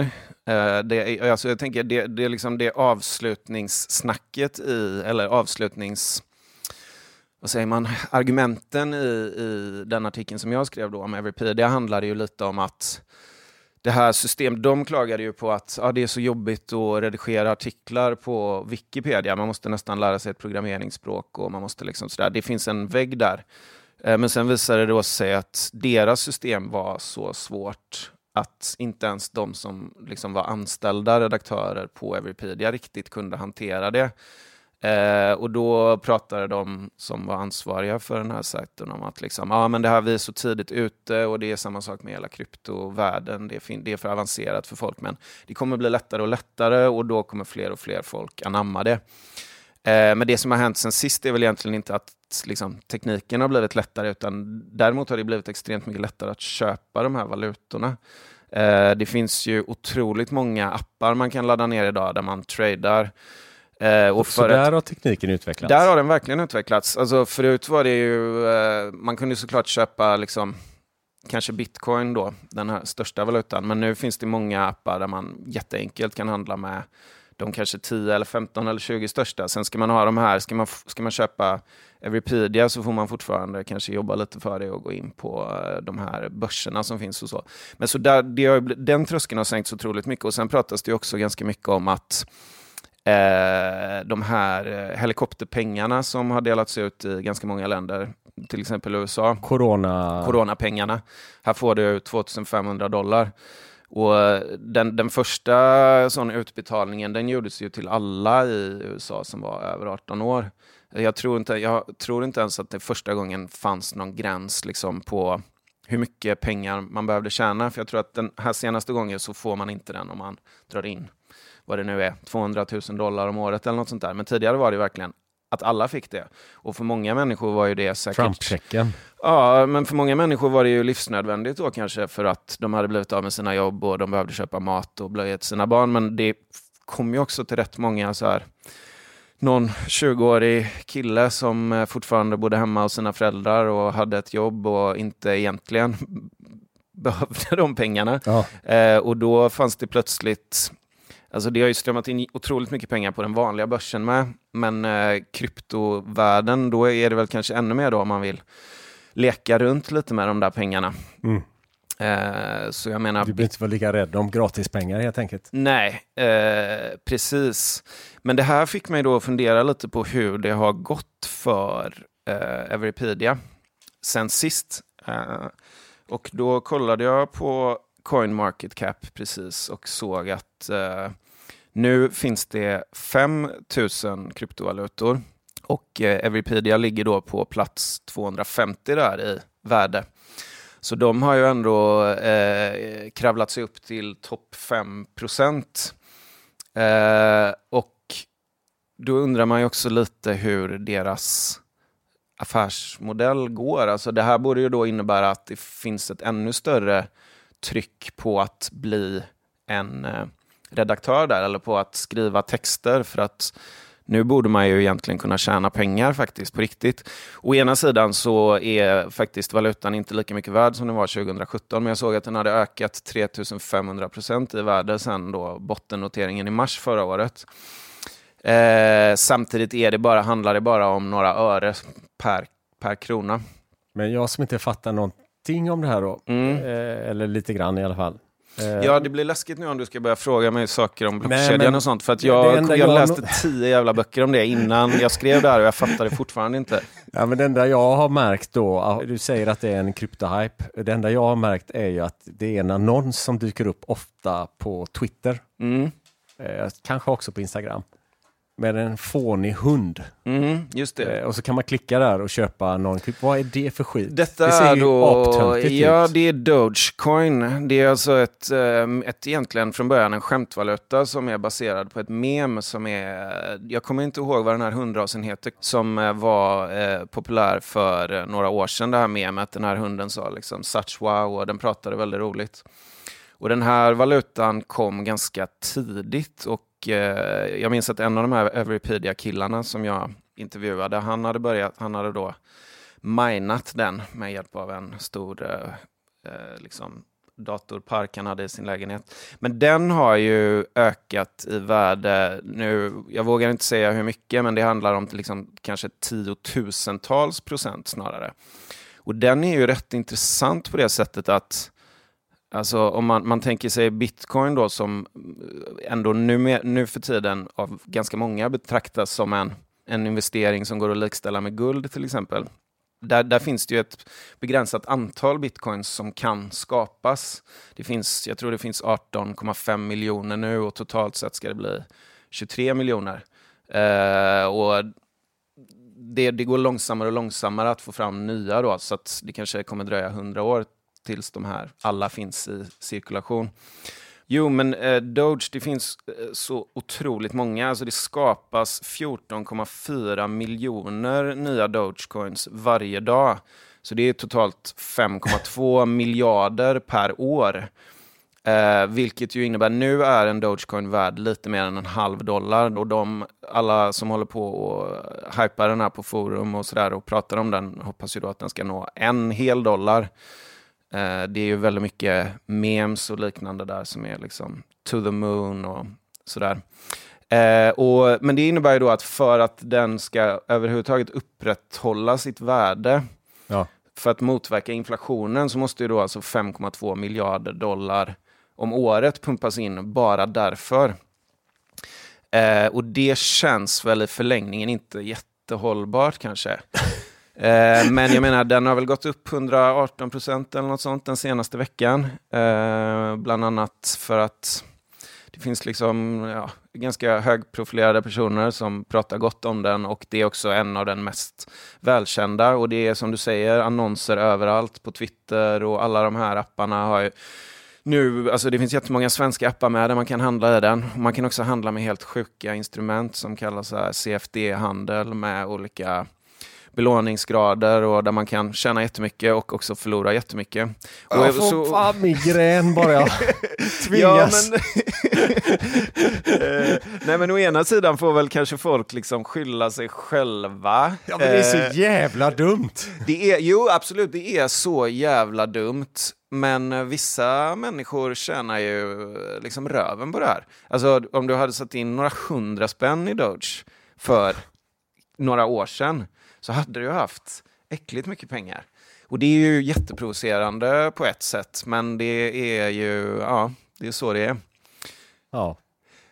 Uh, det, alltså jag tänker det, det är liksom det avslutningssnacket i, eller avslutnings vad säger man, argumenten i, i den artikeln som jag skrev då om Everpedia handlade ju lite om att det här systemet, de klagade ju på att ah, det är så jobbigt att redigera artiklar på Wikipedia. Man måste nästan lära sig ett programmeringsspråk och man måste liksom sådär. Det finns en vägg där. Eh, men sen visade det då sig att deras system var så svårt att inte ens de som liksom var anställda redaktörer på Everypedia riktigt kunde hantera det. Eh, och då pratade de som var ansvariga för den här sajten om att liksom, ah, men det här vi är så tidigt ute och det är samma sak med hela kryptovärlden. Det är, det är för avancerat för folk, men det kommer bli lättare och lättare och då kommer fler och fler folk anamma det. Eh, men det som har hänt sen sist är väl egentligen inte att liksom, tekniken har blivit lättare, utan däremot har det blivit extremt mycket lättare att köpa de här valutorna. Eh, det finns ju otroligt många appar man kan ladda ner idag där man tradar Eh, och så där har tekniken utvecklats? Där har den verkligen utvecklats. Alltså förut var det ju, eh, man kunde såklart köpa liksom, kanske bitcoin då, den här största valutan, men nu finns det många appar där man jätteenkelt kan handla med de kanske 10 eller 15 eller 20 största. Sen ska man ha de här, ska man, ska man köpa Evripedia så får man fortfarande kanske jobba lite för det och gå in på eh, de här börserna som finns och så. Men så där, det har, den tröskeln har sänkts otroligt mycket och sen pratas det också ganska mycket om att de här eh, helikopterpengarna som har delats ut i ganska många länder, till exempel USA. Corona... Coronapengarna. Här får du 2500 dollar. Och eh, den, den första sån utbetalningen den gjordes ju till alla i USA som var över 18 år. Jag tror inte, jag tror inte ens att det första gången fanns någon gräns liksom på hur mycket pengar man behövde tjäna. För jag tror att den här senaste gången så får man inte den om man drar in vad det nu är, 200 000 dollar om året eller något sånt där. Men tidigare var det verkligen att alla fick det. Och för många människor var ju det säkert... Trump-checken. Ja, men för många människor var det ju livsnödvändigt då kanske för att de hade blivit av med sina jobb och de behövde köpa mat och blöja till sina barn. Men det kom ju också till rätt många så här någon 20-årig kille som eh, fortfarande bodde hemma hos sina föräldrar och hade ett jobb och inte egentligen behövde de pengarna. Ja. Eh, och då fanns det plötsligt Alltså det har ju strömmat in otroligt mycket pengar på den vanliga börsen med, men eh, kryptovärlden, då är det väl kanske ännu mer då om man vill leka runt lite med de där pengarna. Mm. Eh, så jag menar... Du behöver inte vara lika rädd om gratispengar helt enkelt. Nej, eh, precis. Men det här fick mig då fundera lite på hur det har gått för eh, Everipedia sen sist. Eh, och då kollade jag på CoinMarketCap precis och såg att eh, nu finns det 5 000 kryptovalutor och eh, ligger då på plats 250 där i värde. Så de har ju ändå eh, kravlat sig upp till topp 5 procent. Eh, och då undrar man ju också lite hur deras affärsmodell går. Alltså det här borde ju då innebära att det finns ett ännu större tryck på att bli en eh, redaktör där eller på att skriva texter för att nu borde man ju egentligen kunna tjäna pengar faktiskt på riktigt. Å ena sidan så är faktiskt valutan inte lika mycket värd som den var 2017, men jag såg att den hade ökat 3500 procent i värde sedan då bottennoteringen i mars förra året. Eh, samtidigt är det bara, handlar det bara om några öre per, per krona. Men jag som inte fattar någonting om det här då, mm. eh, eller lite grann i alla fall. Eh, ja, det blir läskigt nu om du ska börja fråga mig saker om blockkedjan och sånt. För att jag, jag, jag läste tio jävla böcker om det innan jag skrev det här och jag fattade fortfarande inte. Ja, men det enda jag har märkt då, du säger att det är en kryptohype. Det enda jag har märkt är ju att det är en annons som dyker upp ofta på Twitter. Mm. Eh, kanske också på Instagram med en fånig hund. Mm, just det. Eh, och så kan man klicka där och köpa någon klipp. Vad är det för skit? Detta det ser då, ja, ut. det är Dogecoin. Det är alltså ett, eh, ett egentligen från början en skämtvaluta som är baserad på ett mem som är, jag kommer inte ihåg vad den här hundrasen heter, som eh, var eh, populär för några år sedan, det här memet. Den här hunden sa liksom such wow och den pratade väldigt roligt. Och den här valutan kom ganska tidigt och eh, jag minns att en av de här Everpedia-killarna som jag intervjuade, han hade, börjat, han hade då minat den med hjälp av en stor eh, eh, liksom datorpark han hade i sin lägenhet. Men den har ju ökat i värde nu. Jag vågar inte säga hur mycket, men det handlar om liksom kanske tiotusentals procent snarare. Och den är ju rätt intressant på det sättet att Alltså om man, man tänker sig bitcoin då som eh, ändå nu, nu för tiden av ganska många betraktas som en, en investering som går att likställa med guld till exempel. Där, där finns det ju ett begränsat antal bitcoins som kan skapas. Det finns, jag tror det finns 18,5 miljoner nu och totalt sett ska det bli 23 miljoner. Eh, och det, det, går långsammare och långsammare att få fram nya då, så att det kanske kommer dröja 100 år tills de här alla finns i cirkulation. Jo, men eh, Doge, det finns eh, så otroligt många. Alltså det skapas 14,4 miljoner nya Dogecoins varje dag. Så det är totalt 5,2 miljarder per år. Eh, vilket ju innebär, nu är en Dogecoin värd lite mer än en halv dollar. Och de, alla som håller på och eh, hypar den här på forum och sådär och pratar om den hoppas ju då att den ska nå en hel dollar. Eh, det är ju väldigt mycket memes och liknande där som är liksom to the moon och sådär. Eh, och, men det innebär ju då att för att den ska överhuvudtaget upprätthålla sitt värde, Ja. för att motverka inflationen, så måste ju då alltså 5,2 miljarder dollar om året pumpas in bara därför. Eh, och det känns väl i förlängningen inte jättehållbart kanske. Eh, men jag menar, den har väl gått upp 118 procent eller något sånt den senaste veckan. Eh, bland annat för att det finns liksom ja, ganska högprofilerade personer som pratar gott om den och det är också en av den mest välkända och det är som du säger annonser överallt på Twitter och alla de här apparna har ju nu, alltså det finns jättemånga svenska appar med där man kan handla i den. Man kan också handla med helt sjuka instrument som kallas CFD-handel med olika belåningsgrader och där man kan tjäna jättemycket och också förlora jättemycket. Och Jag får så- fan migrän bara jag Ja, tvingas. men... Eh, Nej men å ena sidan får väl kanske folk liksom skylla sig själva. Ja, men det är så Eh, jävla dumt. det är, jo, absolut, det är så jävla dumt. Men vissa människor tjänar ju eh, liksom röven på det här. Alltså om du hade satt in några hundra spänn i Doge för några år sedan så hade du haft äckligt mycket pengar. Och det är ju jätteprovocerande på ett sätt, men det är ju, ja, det är så det är. Ja.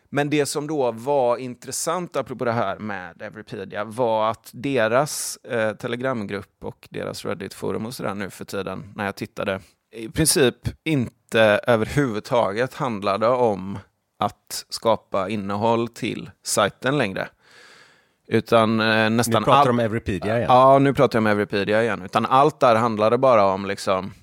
Men det som då var intressant, apropå det här med Everpedia, var att deras eh, telegramgrupp och deras Reddit-forum och sådär nu för tiden, när jag tittade, i princip inte överhuvudtaget handlade om att skapa innehåll till sajten längre. Utan eh, Nu nästan pratar allt... du om Everpedia igen. Ja, nu pratar jag om Everpedia igen. Utan allt där handlade bara om liksom,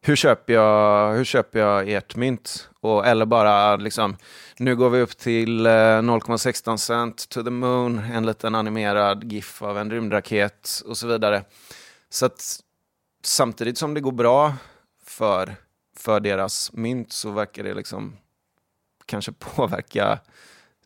hur köper jag, hur köper jag ert mynt? Och, eller bara liksom, nu går vi upp till eh, 0,16 cent to the moon, en liten animerad GIF av en rymdraket och så vidare. Så att samtidigt som det går bra för, för deras mynt så verkar det liksom kanske påverka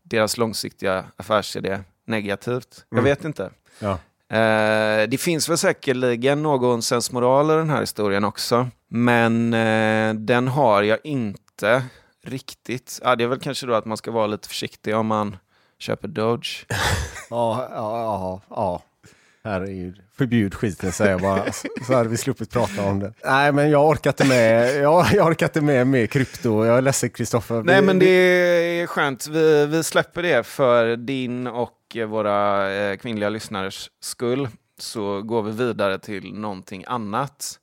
deras långsiktiga affärsidé negativt. Jag Mm. vet inte. Ja. Eh, det finns väl säkerligen någon sensmoral i den här historien också. Men eh, den har jag inte riktigt. Ja, det är väl kanske då att man ska vara lite försiktig om man köper Doge. Ja, ja, ja. Herregud. Förbjud skiten säger jag bara. Så- hade vi sluppit prata om det. Nej, men jag orkar inte med, jag, jag orkar inte med mer krypto. Jag är ledsen Kristoffer. Nej, men det är skönt. Vi, vi släpper det för din och och våra eh, kvinnliga lyssnares skull. Så går vi vidare till någonting annat.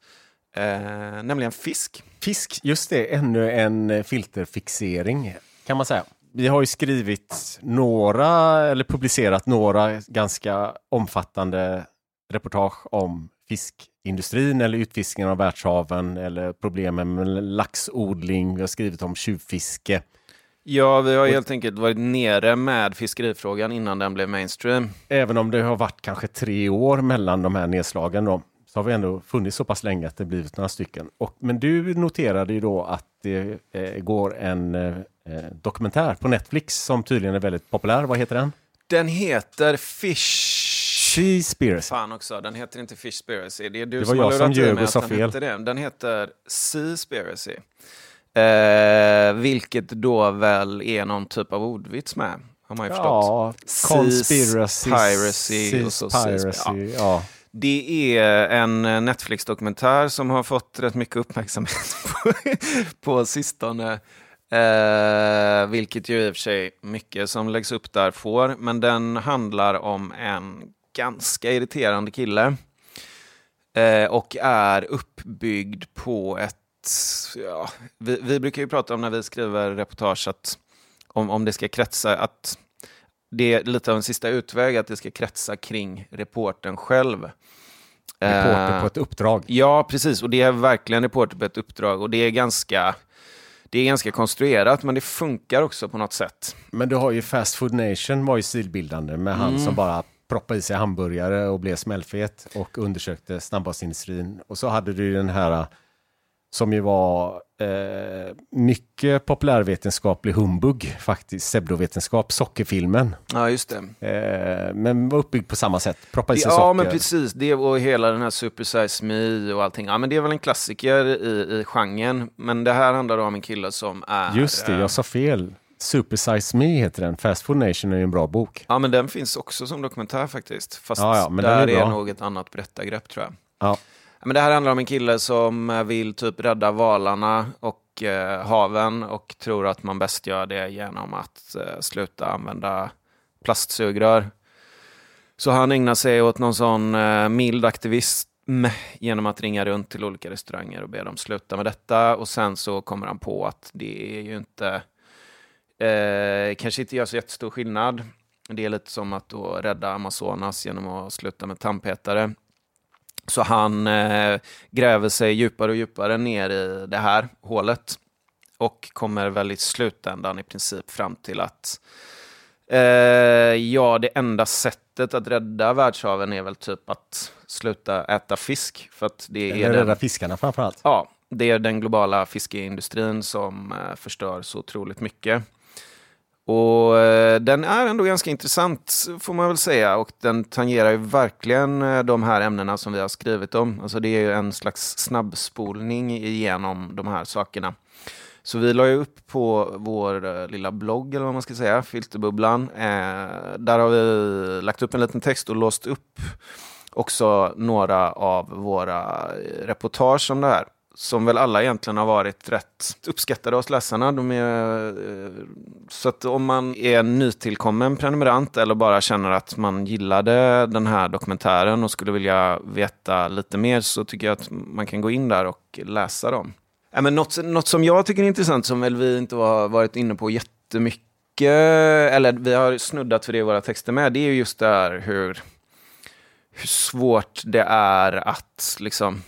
Eh, nämligen fisk. Fisk, just det, ännu en filterfixering kan man säga. Vi har ju skrivit några, eller publicerat några ganska omfattande reportage om fiskindustrin eller utfiskningen av världshaven eller problemen med laxodling. Vi har skrivit om tjuvfiske. Ja, vi har helt enkelt varit nere med fiskerifrågan innan den blev mainstream. Även om det har varit kanske tre år mellan de här nedslagen då, så har vi ändå funnits så pass länge att det blivit några stycken. Och, men du noterade ju då att det eh, går en eh, eh, dokumentär på Netflix som tydligen är väldigt populär. Vad heter den? Den heter Fish... Seaspiracy. Fan också, den heter inte Fishspiracy. Det är du Det som var har jag som ljög och sa fel. Den heter Seaspiracy. Eh, vilket då väl är någon typ av ordvits med, har man ju förstått. Ja, conspiracy, Seaspiracy och så seaspiracy, ja. Det är en Netflix-dokumentär som har fått rätt mycket uppmärksamhet på, på sistone. Eh, vilket ju i och för sig mycket som läggs upp där får. Men den handlar om en ganska irriterande kille. Eh, och är uppbyggd på ett... Ja, vi, vi brukar ju prata om när vi skriver reportage att om, om det ska kretsa, att det är lite av en sista utväg att det ska kretsa kring reporten själv. Reporter Eh, på ett uppdrag. Ja, precis. Och det är verkligen reporter på ett uppdrag. Och det är ganska, det är ganska konstruerat, men det funkar också på något sätt. Men du har ju Fast Food Nation var ju stilbildande med han Mm. som bara proppade i sig hamburgare och blev smällfet och undersökte snabbmatsindustrin. Och så hade du ju den här som ju var eh, mycket populärvetenskaplig humbug faktiskt, pseudovetenskap, sockerfilmen. Ja, just det. Eh, men var uppbyggd på samma sätt, proppa i sig Ja, socker. men precis. Det och hela den här Super Size Me och allting. Ja, men det är väl en klassiker i, i genren. Men det här handlar om en kille som är... Just det, eh, jag sa fel. Super Size Me heter den. Fast Food Nation är ju en bra bok. Ja, men den finns också som dokumentär faktiskt. Fast Ja, ja, men där är är, ett annat berättargrepp tror jag. Ja. Men det här handlar om en kille som eh, vill typ rädda valarna och eh, haven och tror att man bäst gör det genom att eh, sluta använda plastsugrör. Så han ägnar sig åt någon sån eh, mild aktivism genom att ringa runt till olika restauranger och be dem sluta med detta. Och sen så kommer han på att det är ju inte, eh, kanske inte gör så jättestor skillnad. Det är lite som att då rädda Amazonas genom att sluta med tandpetare. Så han eh, gräver sig djupare och djupare ner i det här hålet och kommer väl i slutändan i princip fram till att eh, ja, det enda sättet att rädda världshaven är väl typ att sluta äta fisk. För att det är Eller den, rädda fiskarna framförallt. ja, det är den globala fiskeindustrin som eh, förstör så otroligt mycket. Och eh, den är ändå ganska intressant får man väl säga och den tangerar ju verkligen eh, de här ämnena som vi har skrivit om. Alltså det är ju en slags snabbspolning igenom de här sakerna. Så vi la ju upp på vår eh, lilla blogg, eller vad man ska säga, Filterbubblan. Eh, där har vi lagt upp en liten text och låst upp också några av våra eh, reportage om det här. Som väl alla egentligen har varit rätt uppskattade hos läsarna. De är, eh, så att om man är en nytillkommen prenumerant eller bara känner att man gillade den här dokumentären och skulle vilja veta lite mer så tycker jag att man kan gå in där och läsa dem. Men något, något som jag tycker är intressant som väl vi inte har varit inne på jättemycket, eller vi har snuddat för det i våra texter med, det är just det här hur, hur svårt det är att liksom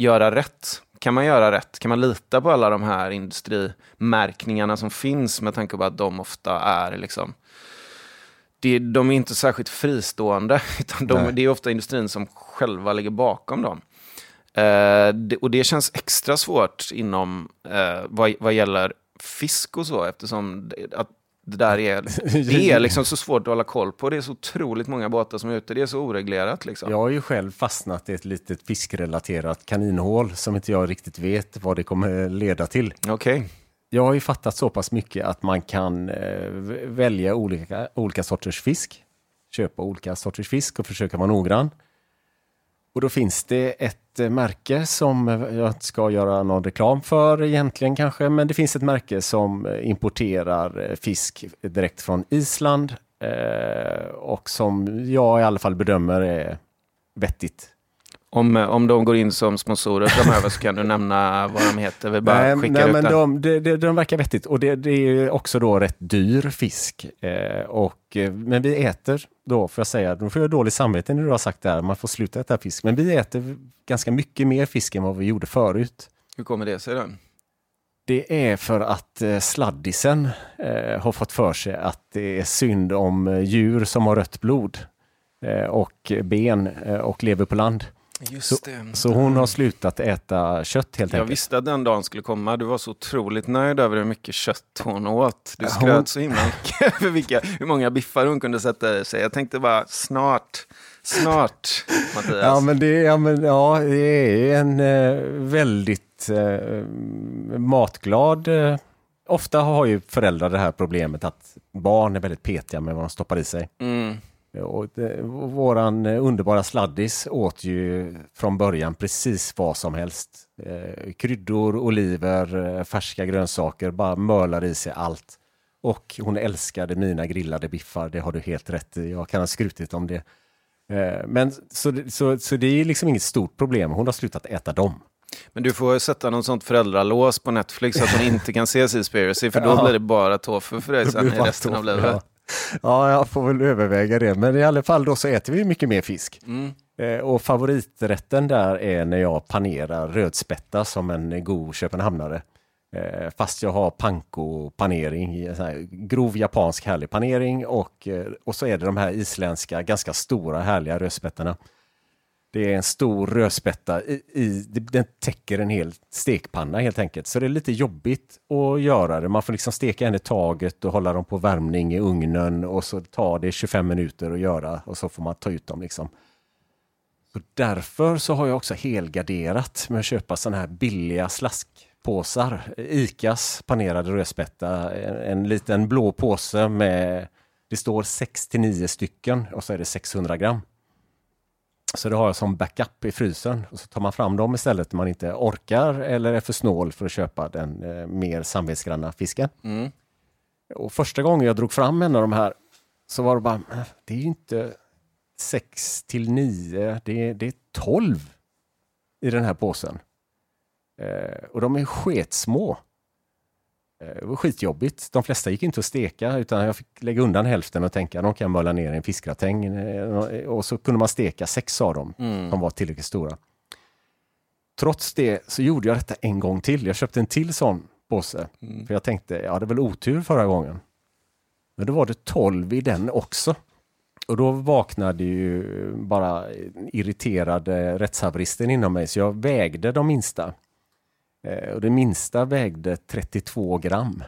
göra rätt. Kan man göra rätt? Kan man lita på alla de här industrimärkningarna som finns med tanke på att de ofta är liksom det, de är inte särskilt fristående, utan de, det är ofta industrin som själva ligger bakom dem. Eh, det, och det känns extra svårt inom eh, vad, vad gäller fisk och så, eftersom det, att det där är, det är liksom så svårt att hålla koll på. Det är så otroligt många båtar som är ute. Det är så oreglerat. Liksom. Jag har ju själv fastnat i ett litet fiskrelaterat kaninhål som inte jag riktigt vet vad det kommer leda till. Okej. Jag har ju fattat så pass mycket att man kan eh, välja olika, olika sorters fisk, köpa olika sorters fisk och försöka vara noggrann. Och då finns det ett eh, märke som jag inte ska göra någon reklam för egentligen kanske, men det finns ett märke som eh, importerar eh, fisk direkt från Island eh, och som jag i alla fall bedömer är vettigt. Om, om de går in som sponsorer framöver så kan du nämna vad de heter. Vi bara nej, skickar nej, men de, de, de, de verkar vettigt och det, det är också då rätt dyr fisk. Eh, och, eh, men vi äter då, får jag säga, då får jag dåligt samvete när du har sagt det här, man får sluta äta fisk. Men vi äter ganska mycket mer fisk än vad vi gjorde förut. Hur kommer det sig då? Det är för att eh, sladdisen eh, har fått för sig att det är synd om eh, djur som har rött blod eh, och ben och lever på land. Just det. Så hon har slutat äta kött helt Jag enkelt. visste att den dagen skulle komma. Du var så otroligt nöjd över hur mycket kött hon åt. Du Ja, skröt hon- så himla mycket över vilka, hur många biffar hon kunde sätta i sig. Jag tänkte bara snart, snart Mattias. Ja, men det, ja, men, ja, det är en eh, väldigt eh, matglad... Eh, ofta har ju föräldrar det här problemet att barn är väldigt petiga med vad de stoppar i sig. Mm. Och det, våran eh, underbara sladdis åt ju från början precis vad som helst. Eh, kryddor, oliver, eh, färska grönsaker, bara mölar i sig allt. Och hon älskade mina grillade biffar, det har du helt rätt i. Jag kan ha skrutit om det. Eh, men så, så, så det är liksom inget stort problem, hon har slutat äta dem. Men du får sätta något sånt föräldralås på Netflix så att hon inte kan se Seaspiracy för då Ja. blir det bara tofu för dig sen i resten av livet. Ja. Ja, jag får väl överväga det. Men i alla fall då så äter vi mycket mer fisk. Mm. Eh, Och favoriträtten där är när jag panerar rödspätta som en god köpenhamnare. Eh, Fast jag har panko-panering, grov japansk härlig panering och, eh, och så är det de här isländska ganska stora härliga rödspätterna. Det är en stor rödspätta, i, i, den täcker en hel stekpanna helt enkelt. Så det är lite jobbigt att göra det. Man får liksom steka en i taget och hålla dem på värmning i ugnen och så tar det 25 minuter att göra och så får man ta ut dem liksom. Så därför så har jag också helgarderat med att köpa sådana här billiga slaskpåsar. Icas panerade rödspätta. En, en liten blå påse med, det står 6 till 9 stycken och så är det 600 gram. Så det har jag som backup i frysen. Och så tar man fram dem istället när man inte orkar eller är för snål för att köpa den eh, mer samvetsgranna fisken. Mm. Och första gången jag drog fram en av de här så var det bara, "Äh, det är ju inte 6 till 9, det är, det är 12 i den här påsen. Eh, och de är sketsmå. Eh, det var skitjobbigt. De flesta gick inte att steka utan jag fick lägga undan hälften och tänka de kan möla ner i en fiskgratäng. Eh, och så kunde man steka sex av dem Mm. som var tillräckligt stora. Trots det så gjorde jag detta en gång till. Jag köpte en till sån påse. Mm. För jag tänkte, jag hade väl otur förra gången. Men då var det 12 i den också. Och då vaknade ju bara irriterade rättshaveristen inom mig, så jag vägde de minsta. Eh, och det minsta vägde 32 gram.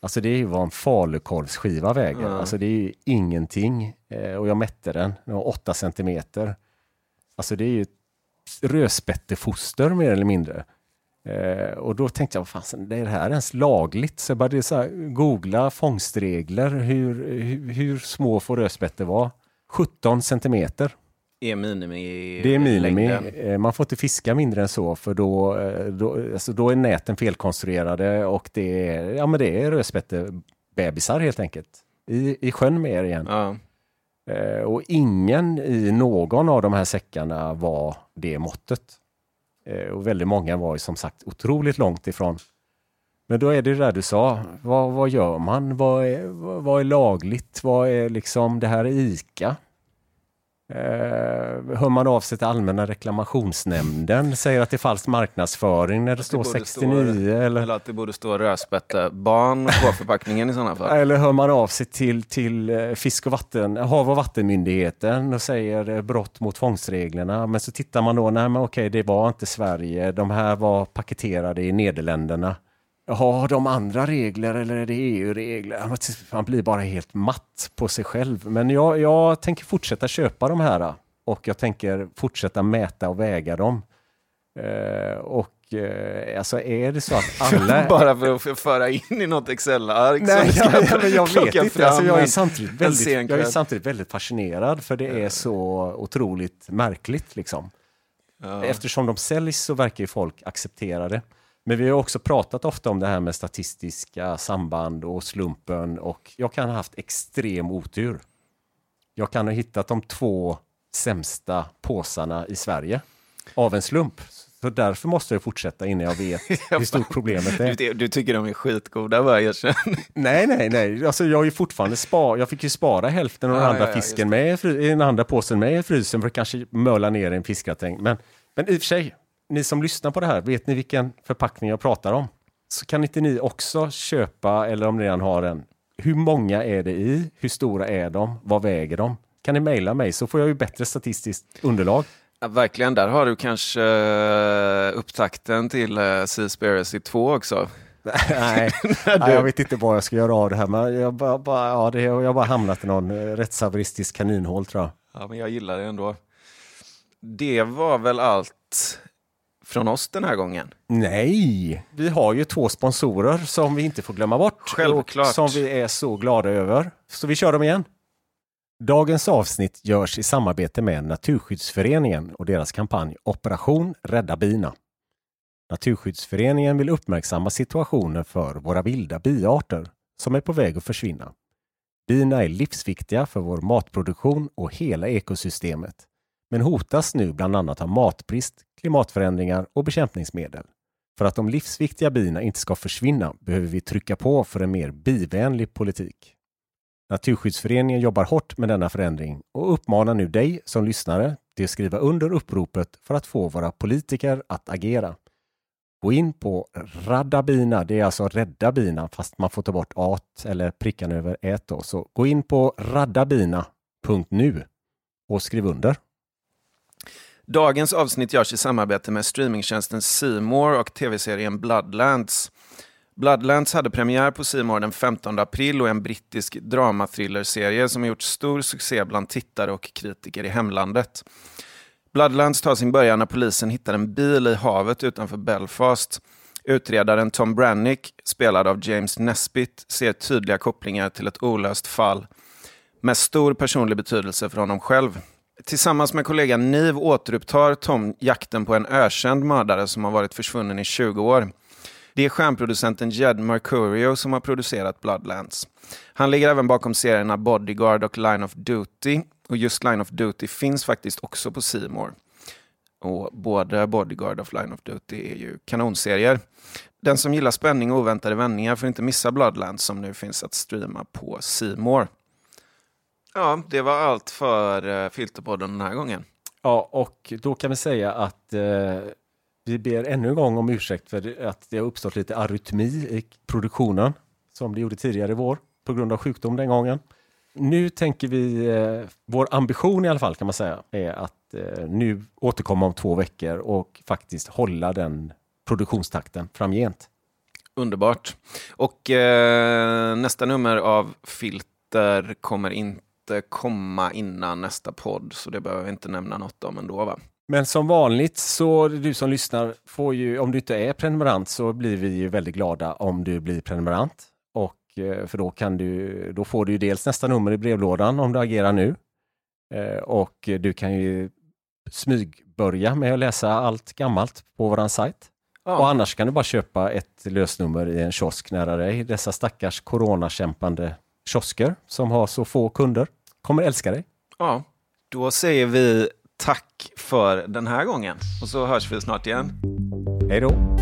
Alltså det är ju vad en falukorvsskiva väger. Ja. Alltså det är ju ingenting. Eh, och jag mätte den, den var 8 centimeter. Alltså det är ju ett rödspettefoster mer eller mindre. Eh, och då tänkte jag, vad fan, är det här ens lagligt? Så jag började så här, googla fångstregler. Hur, hur, hur små får rödspätte vara? 17 centimeter. Är minimi Det är minimi. längden. Eh, Man får inte fiska mindre än så för då, eh, då, alltså då är näten felkonstruerade och det är, ja, men det är rödspättebebisar helt enkelt. I, I sjön med er igen. Ja. Eh, Och ingen i någon av de här säckarna var det måttet. Och väldigt många var ju som sagt otroligt långt ifrån. Men då är det där du sa, vad, vad gör man? Vad är, vad är lagligt? Vad är liksom, det här är ICA. Eh, hör man av sig till Allmänna reklamationsnämnden, säger att det är falsk marknadsföring när det står borde 69 stå- eller Eller att det borde stå rödspättebarn på förpackningen i sådana fall. Eller hör man av sig till, till eh, Fisk och vatten, Hav och vattenmyndigheten och säger eh, brott mot fångstreglerna. Men så tittar man då, nej men okej det var inte Sverige, de här var paketerade i Nederländerna. Har de andra regler eller är det EU-regler? Man- blir bara helt matt på sig själv. Men jag, jag tänker fortsätta köpa de här och jag tänker fortsätta mäta och väga dem. Eh, och eh, alltså är det så att alla... Bara för att föra in i något Excel-ark Nej, ja, ja, men jag vet inte. Alltså, jag, är samtidigt väldigt, jag är samtidigt väldigt fascinerad för det är så otroligt märkligt. Liksom. Ja. Eftersom de säljs så verkar ju folk acceptera det. Men vi har också pratat ofta om det här med statistiska samband och slumpen och jag kan ha haft extrem otur. Jag kan ha hittat de två sämsta påsarna i Sverige av en slump. Så därför måste jag fortsätta innan jag vet hur stort problemet är. Du, du tycker de är skitgoda, bara erkänn. Nej, nej, nej. Alltså, jag ju fortfarande spar, jag fick ju spara hälften av den Ja, andra ja, fisken med den andra påsen med i frysen för att kanske möla ner en fiskgratäng. Men, men i och för sig, ni som lyssnar på det här, vet ni vilken förpackning jag pratar om? Så kan inte ni också köpa, eller om ni redan har en, hur många är det i? Hur stora är de? Vad väger de? Kan ni mejla mig så får jag ju bättre statistiskt underlag. Ja, verkligen, där har du kanske eh, upptakten till uh, Seaspiracy 2 också. Nej, nej, jag vet inte vad jag ska göra av det här. Men jag bara, bara, ja, det, jag har bara hamnat i någon eh, rättshaveristisk kaninhål tror jag. Ja, men jag gillar det ändå. Det var väl allt från oss den här gången. Nej, vi har ju två sponsorer som vi inte får glömma bort. Självklart. Och som vi är så glada över. Så vi kör dem igen. Dagens avsnitt görs i samarbete med Naturskyddsföreningen och deras kampanj Operation Rädda bina. Naturskyddsföreningen vill uppmärksamma situationen för våra vilda biarter som är på väg att försvinna. Bina är livsviktiga för vår matproduktion och hela ekosystemet men hotas nu bland annat av matbrist, klimatförändringar och bekämpningsmedel. För att de livsviktiga bina inte ska försvinna behöver vi trycka på för en mer bivänlig politik. Naturskyddsföreningen jobbar hårt med denna förändring och uppmanar nu dig som lyssnare till att skriva under uppropet för att få våra politiker att agera. Gå in på Radda bina, det är alltså rädda bina fast man får ta bort at eller prickan över ät då. Så gå in på raddabina.nu och skriv under. Dagens avsnitt görs i samarbete med streamingtjänsten C More och tv-serien Bloodlands. Bloodlands hade premiär på C More den 15 april och är en brittisk dramathrillerserie som har gjort stor succé bland tittare och kritiker i hemlandet. Bloodlands tar sin början när polisen hittar en bil i havet utanför Belfast. Utredaren Tom Brannick, spelad av James Nesbitt, ser tydliga kopplingar till ett olöst fall med stor personlig betydelse för honom själv. Tillsammans med kollegan Niv återupptar Tom jakten på en ökänd mördare som har varit försvunnen i 20 år. Det är stjärnproducenten Jed Mercurio som har producerat Bloodlands. Han ligger även bakom serierna Bodyguard och Line of Duty. Och just Line of Duty finns faktiskt också på Simor. Och både Bodyguard och Line of Duty är ju kanonserier. Den som gillar spänning och oväntade vändningar får inte missa Bloodlands som nu finns att streama på Simor. Ja, det var allt för uh, Filterpodden den här gången. Ja, och då kan vi säga att eh, vi ber ännu en gång om ursäkt för att det har uppstått lite arytmi i produktionen som det gjorde tidigare i vår på grund av sjukdom den gången. Nu tänker vi, eh, vår ambition i alla fall kan man säga, är att eh, nu återkomma om två veckor och faktiskt hålla den produktionstakten framgent. Underbart. Och eh, nästa nummer av Filter kommer inte komma innan nästa podd, så det behöver vi inte nämna något om ändå va? Men som vanligt så du som lyssnar får ju, om du inte är prenumerant så blir vi ju väldigt glada om du blir prenumerant. Och eh, för då kan du, då får du ju dels nästa nummer i brevlådan om du agerar nu. Eh, och du kan ju smygbörja med att läsa allt gammalt på våran sajt. Ja. Och annars kan du bara köpa ett lösnummer i en kiosk nära dig. Dessa stackars coronakämpande kiosker som har så få kunder kommer älska dig. Ja, då säger vi tack för den här gången och så hörs vi snart igen. Hej då!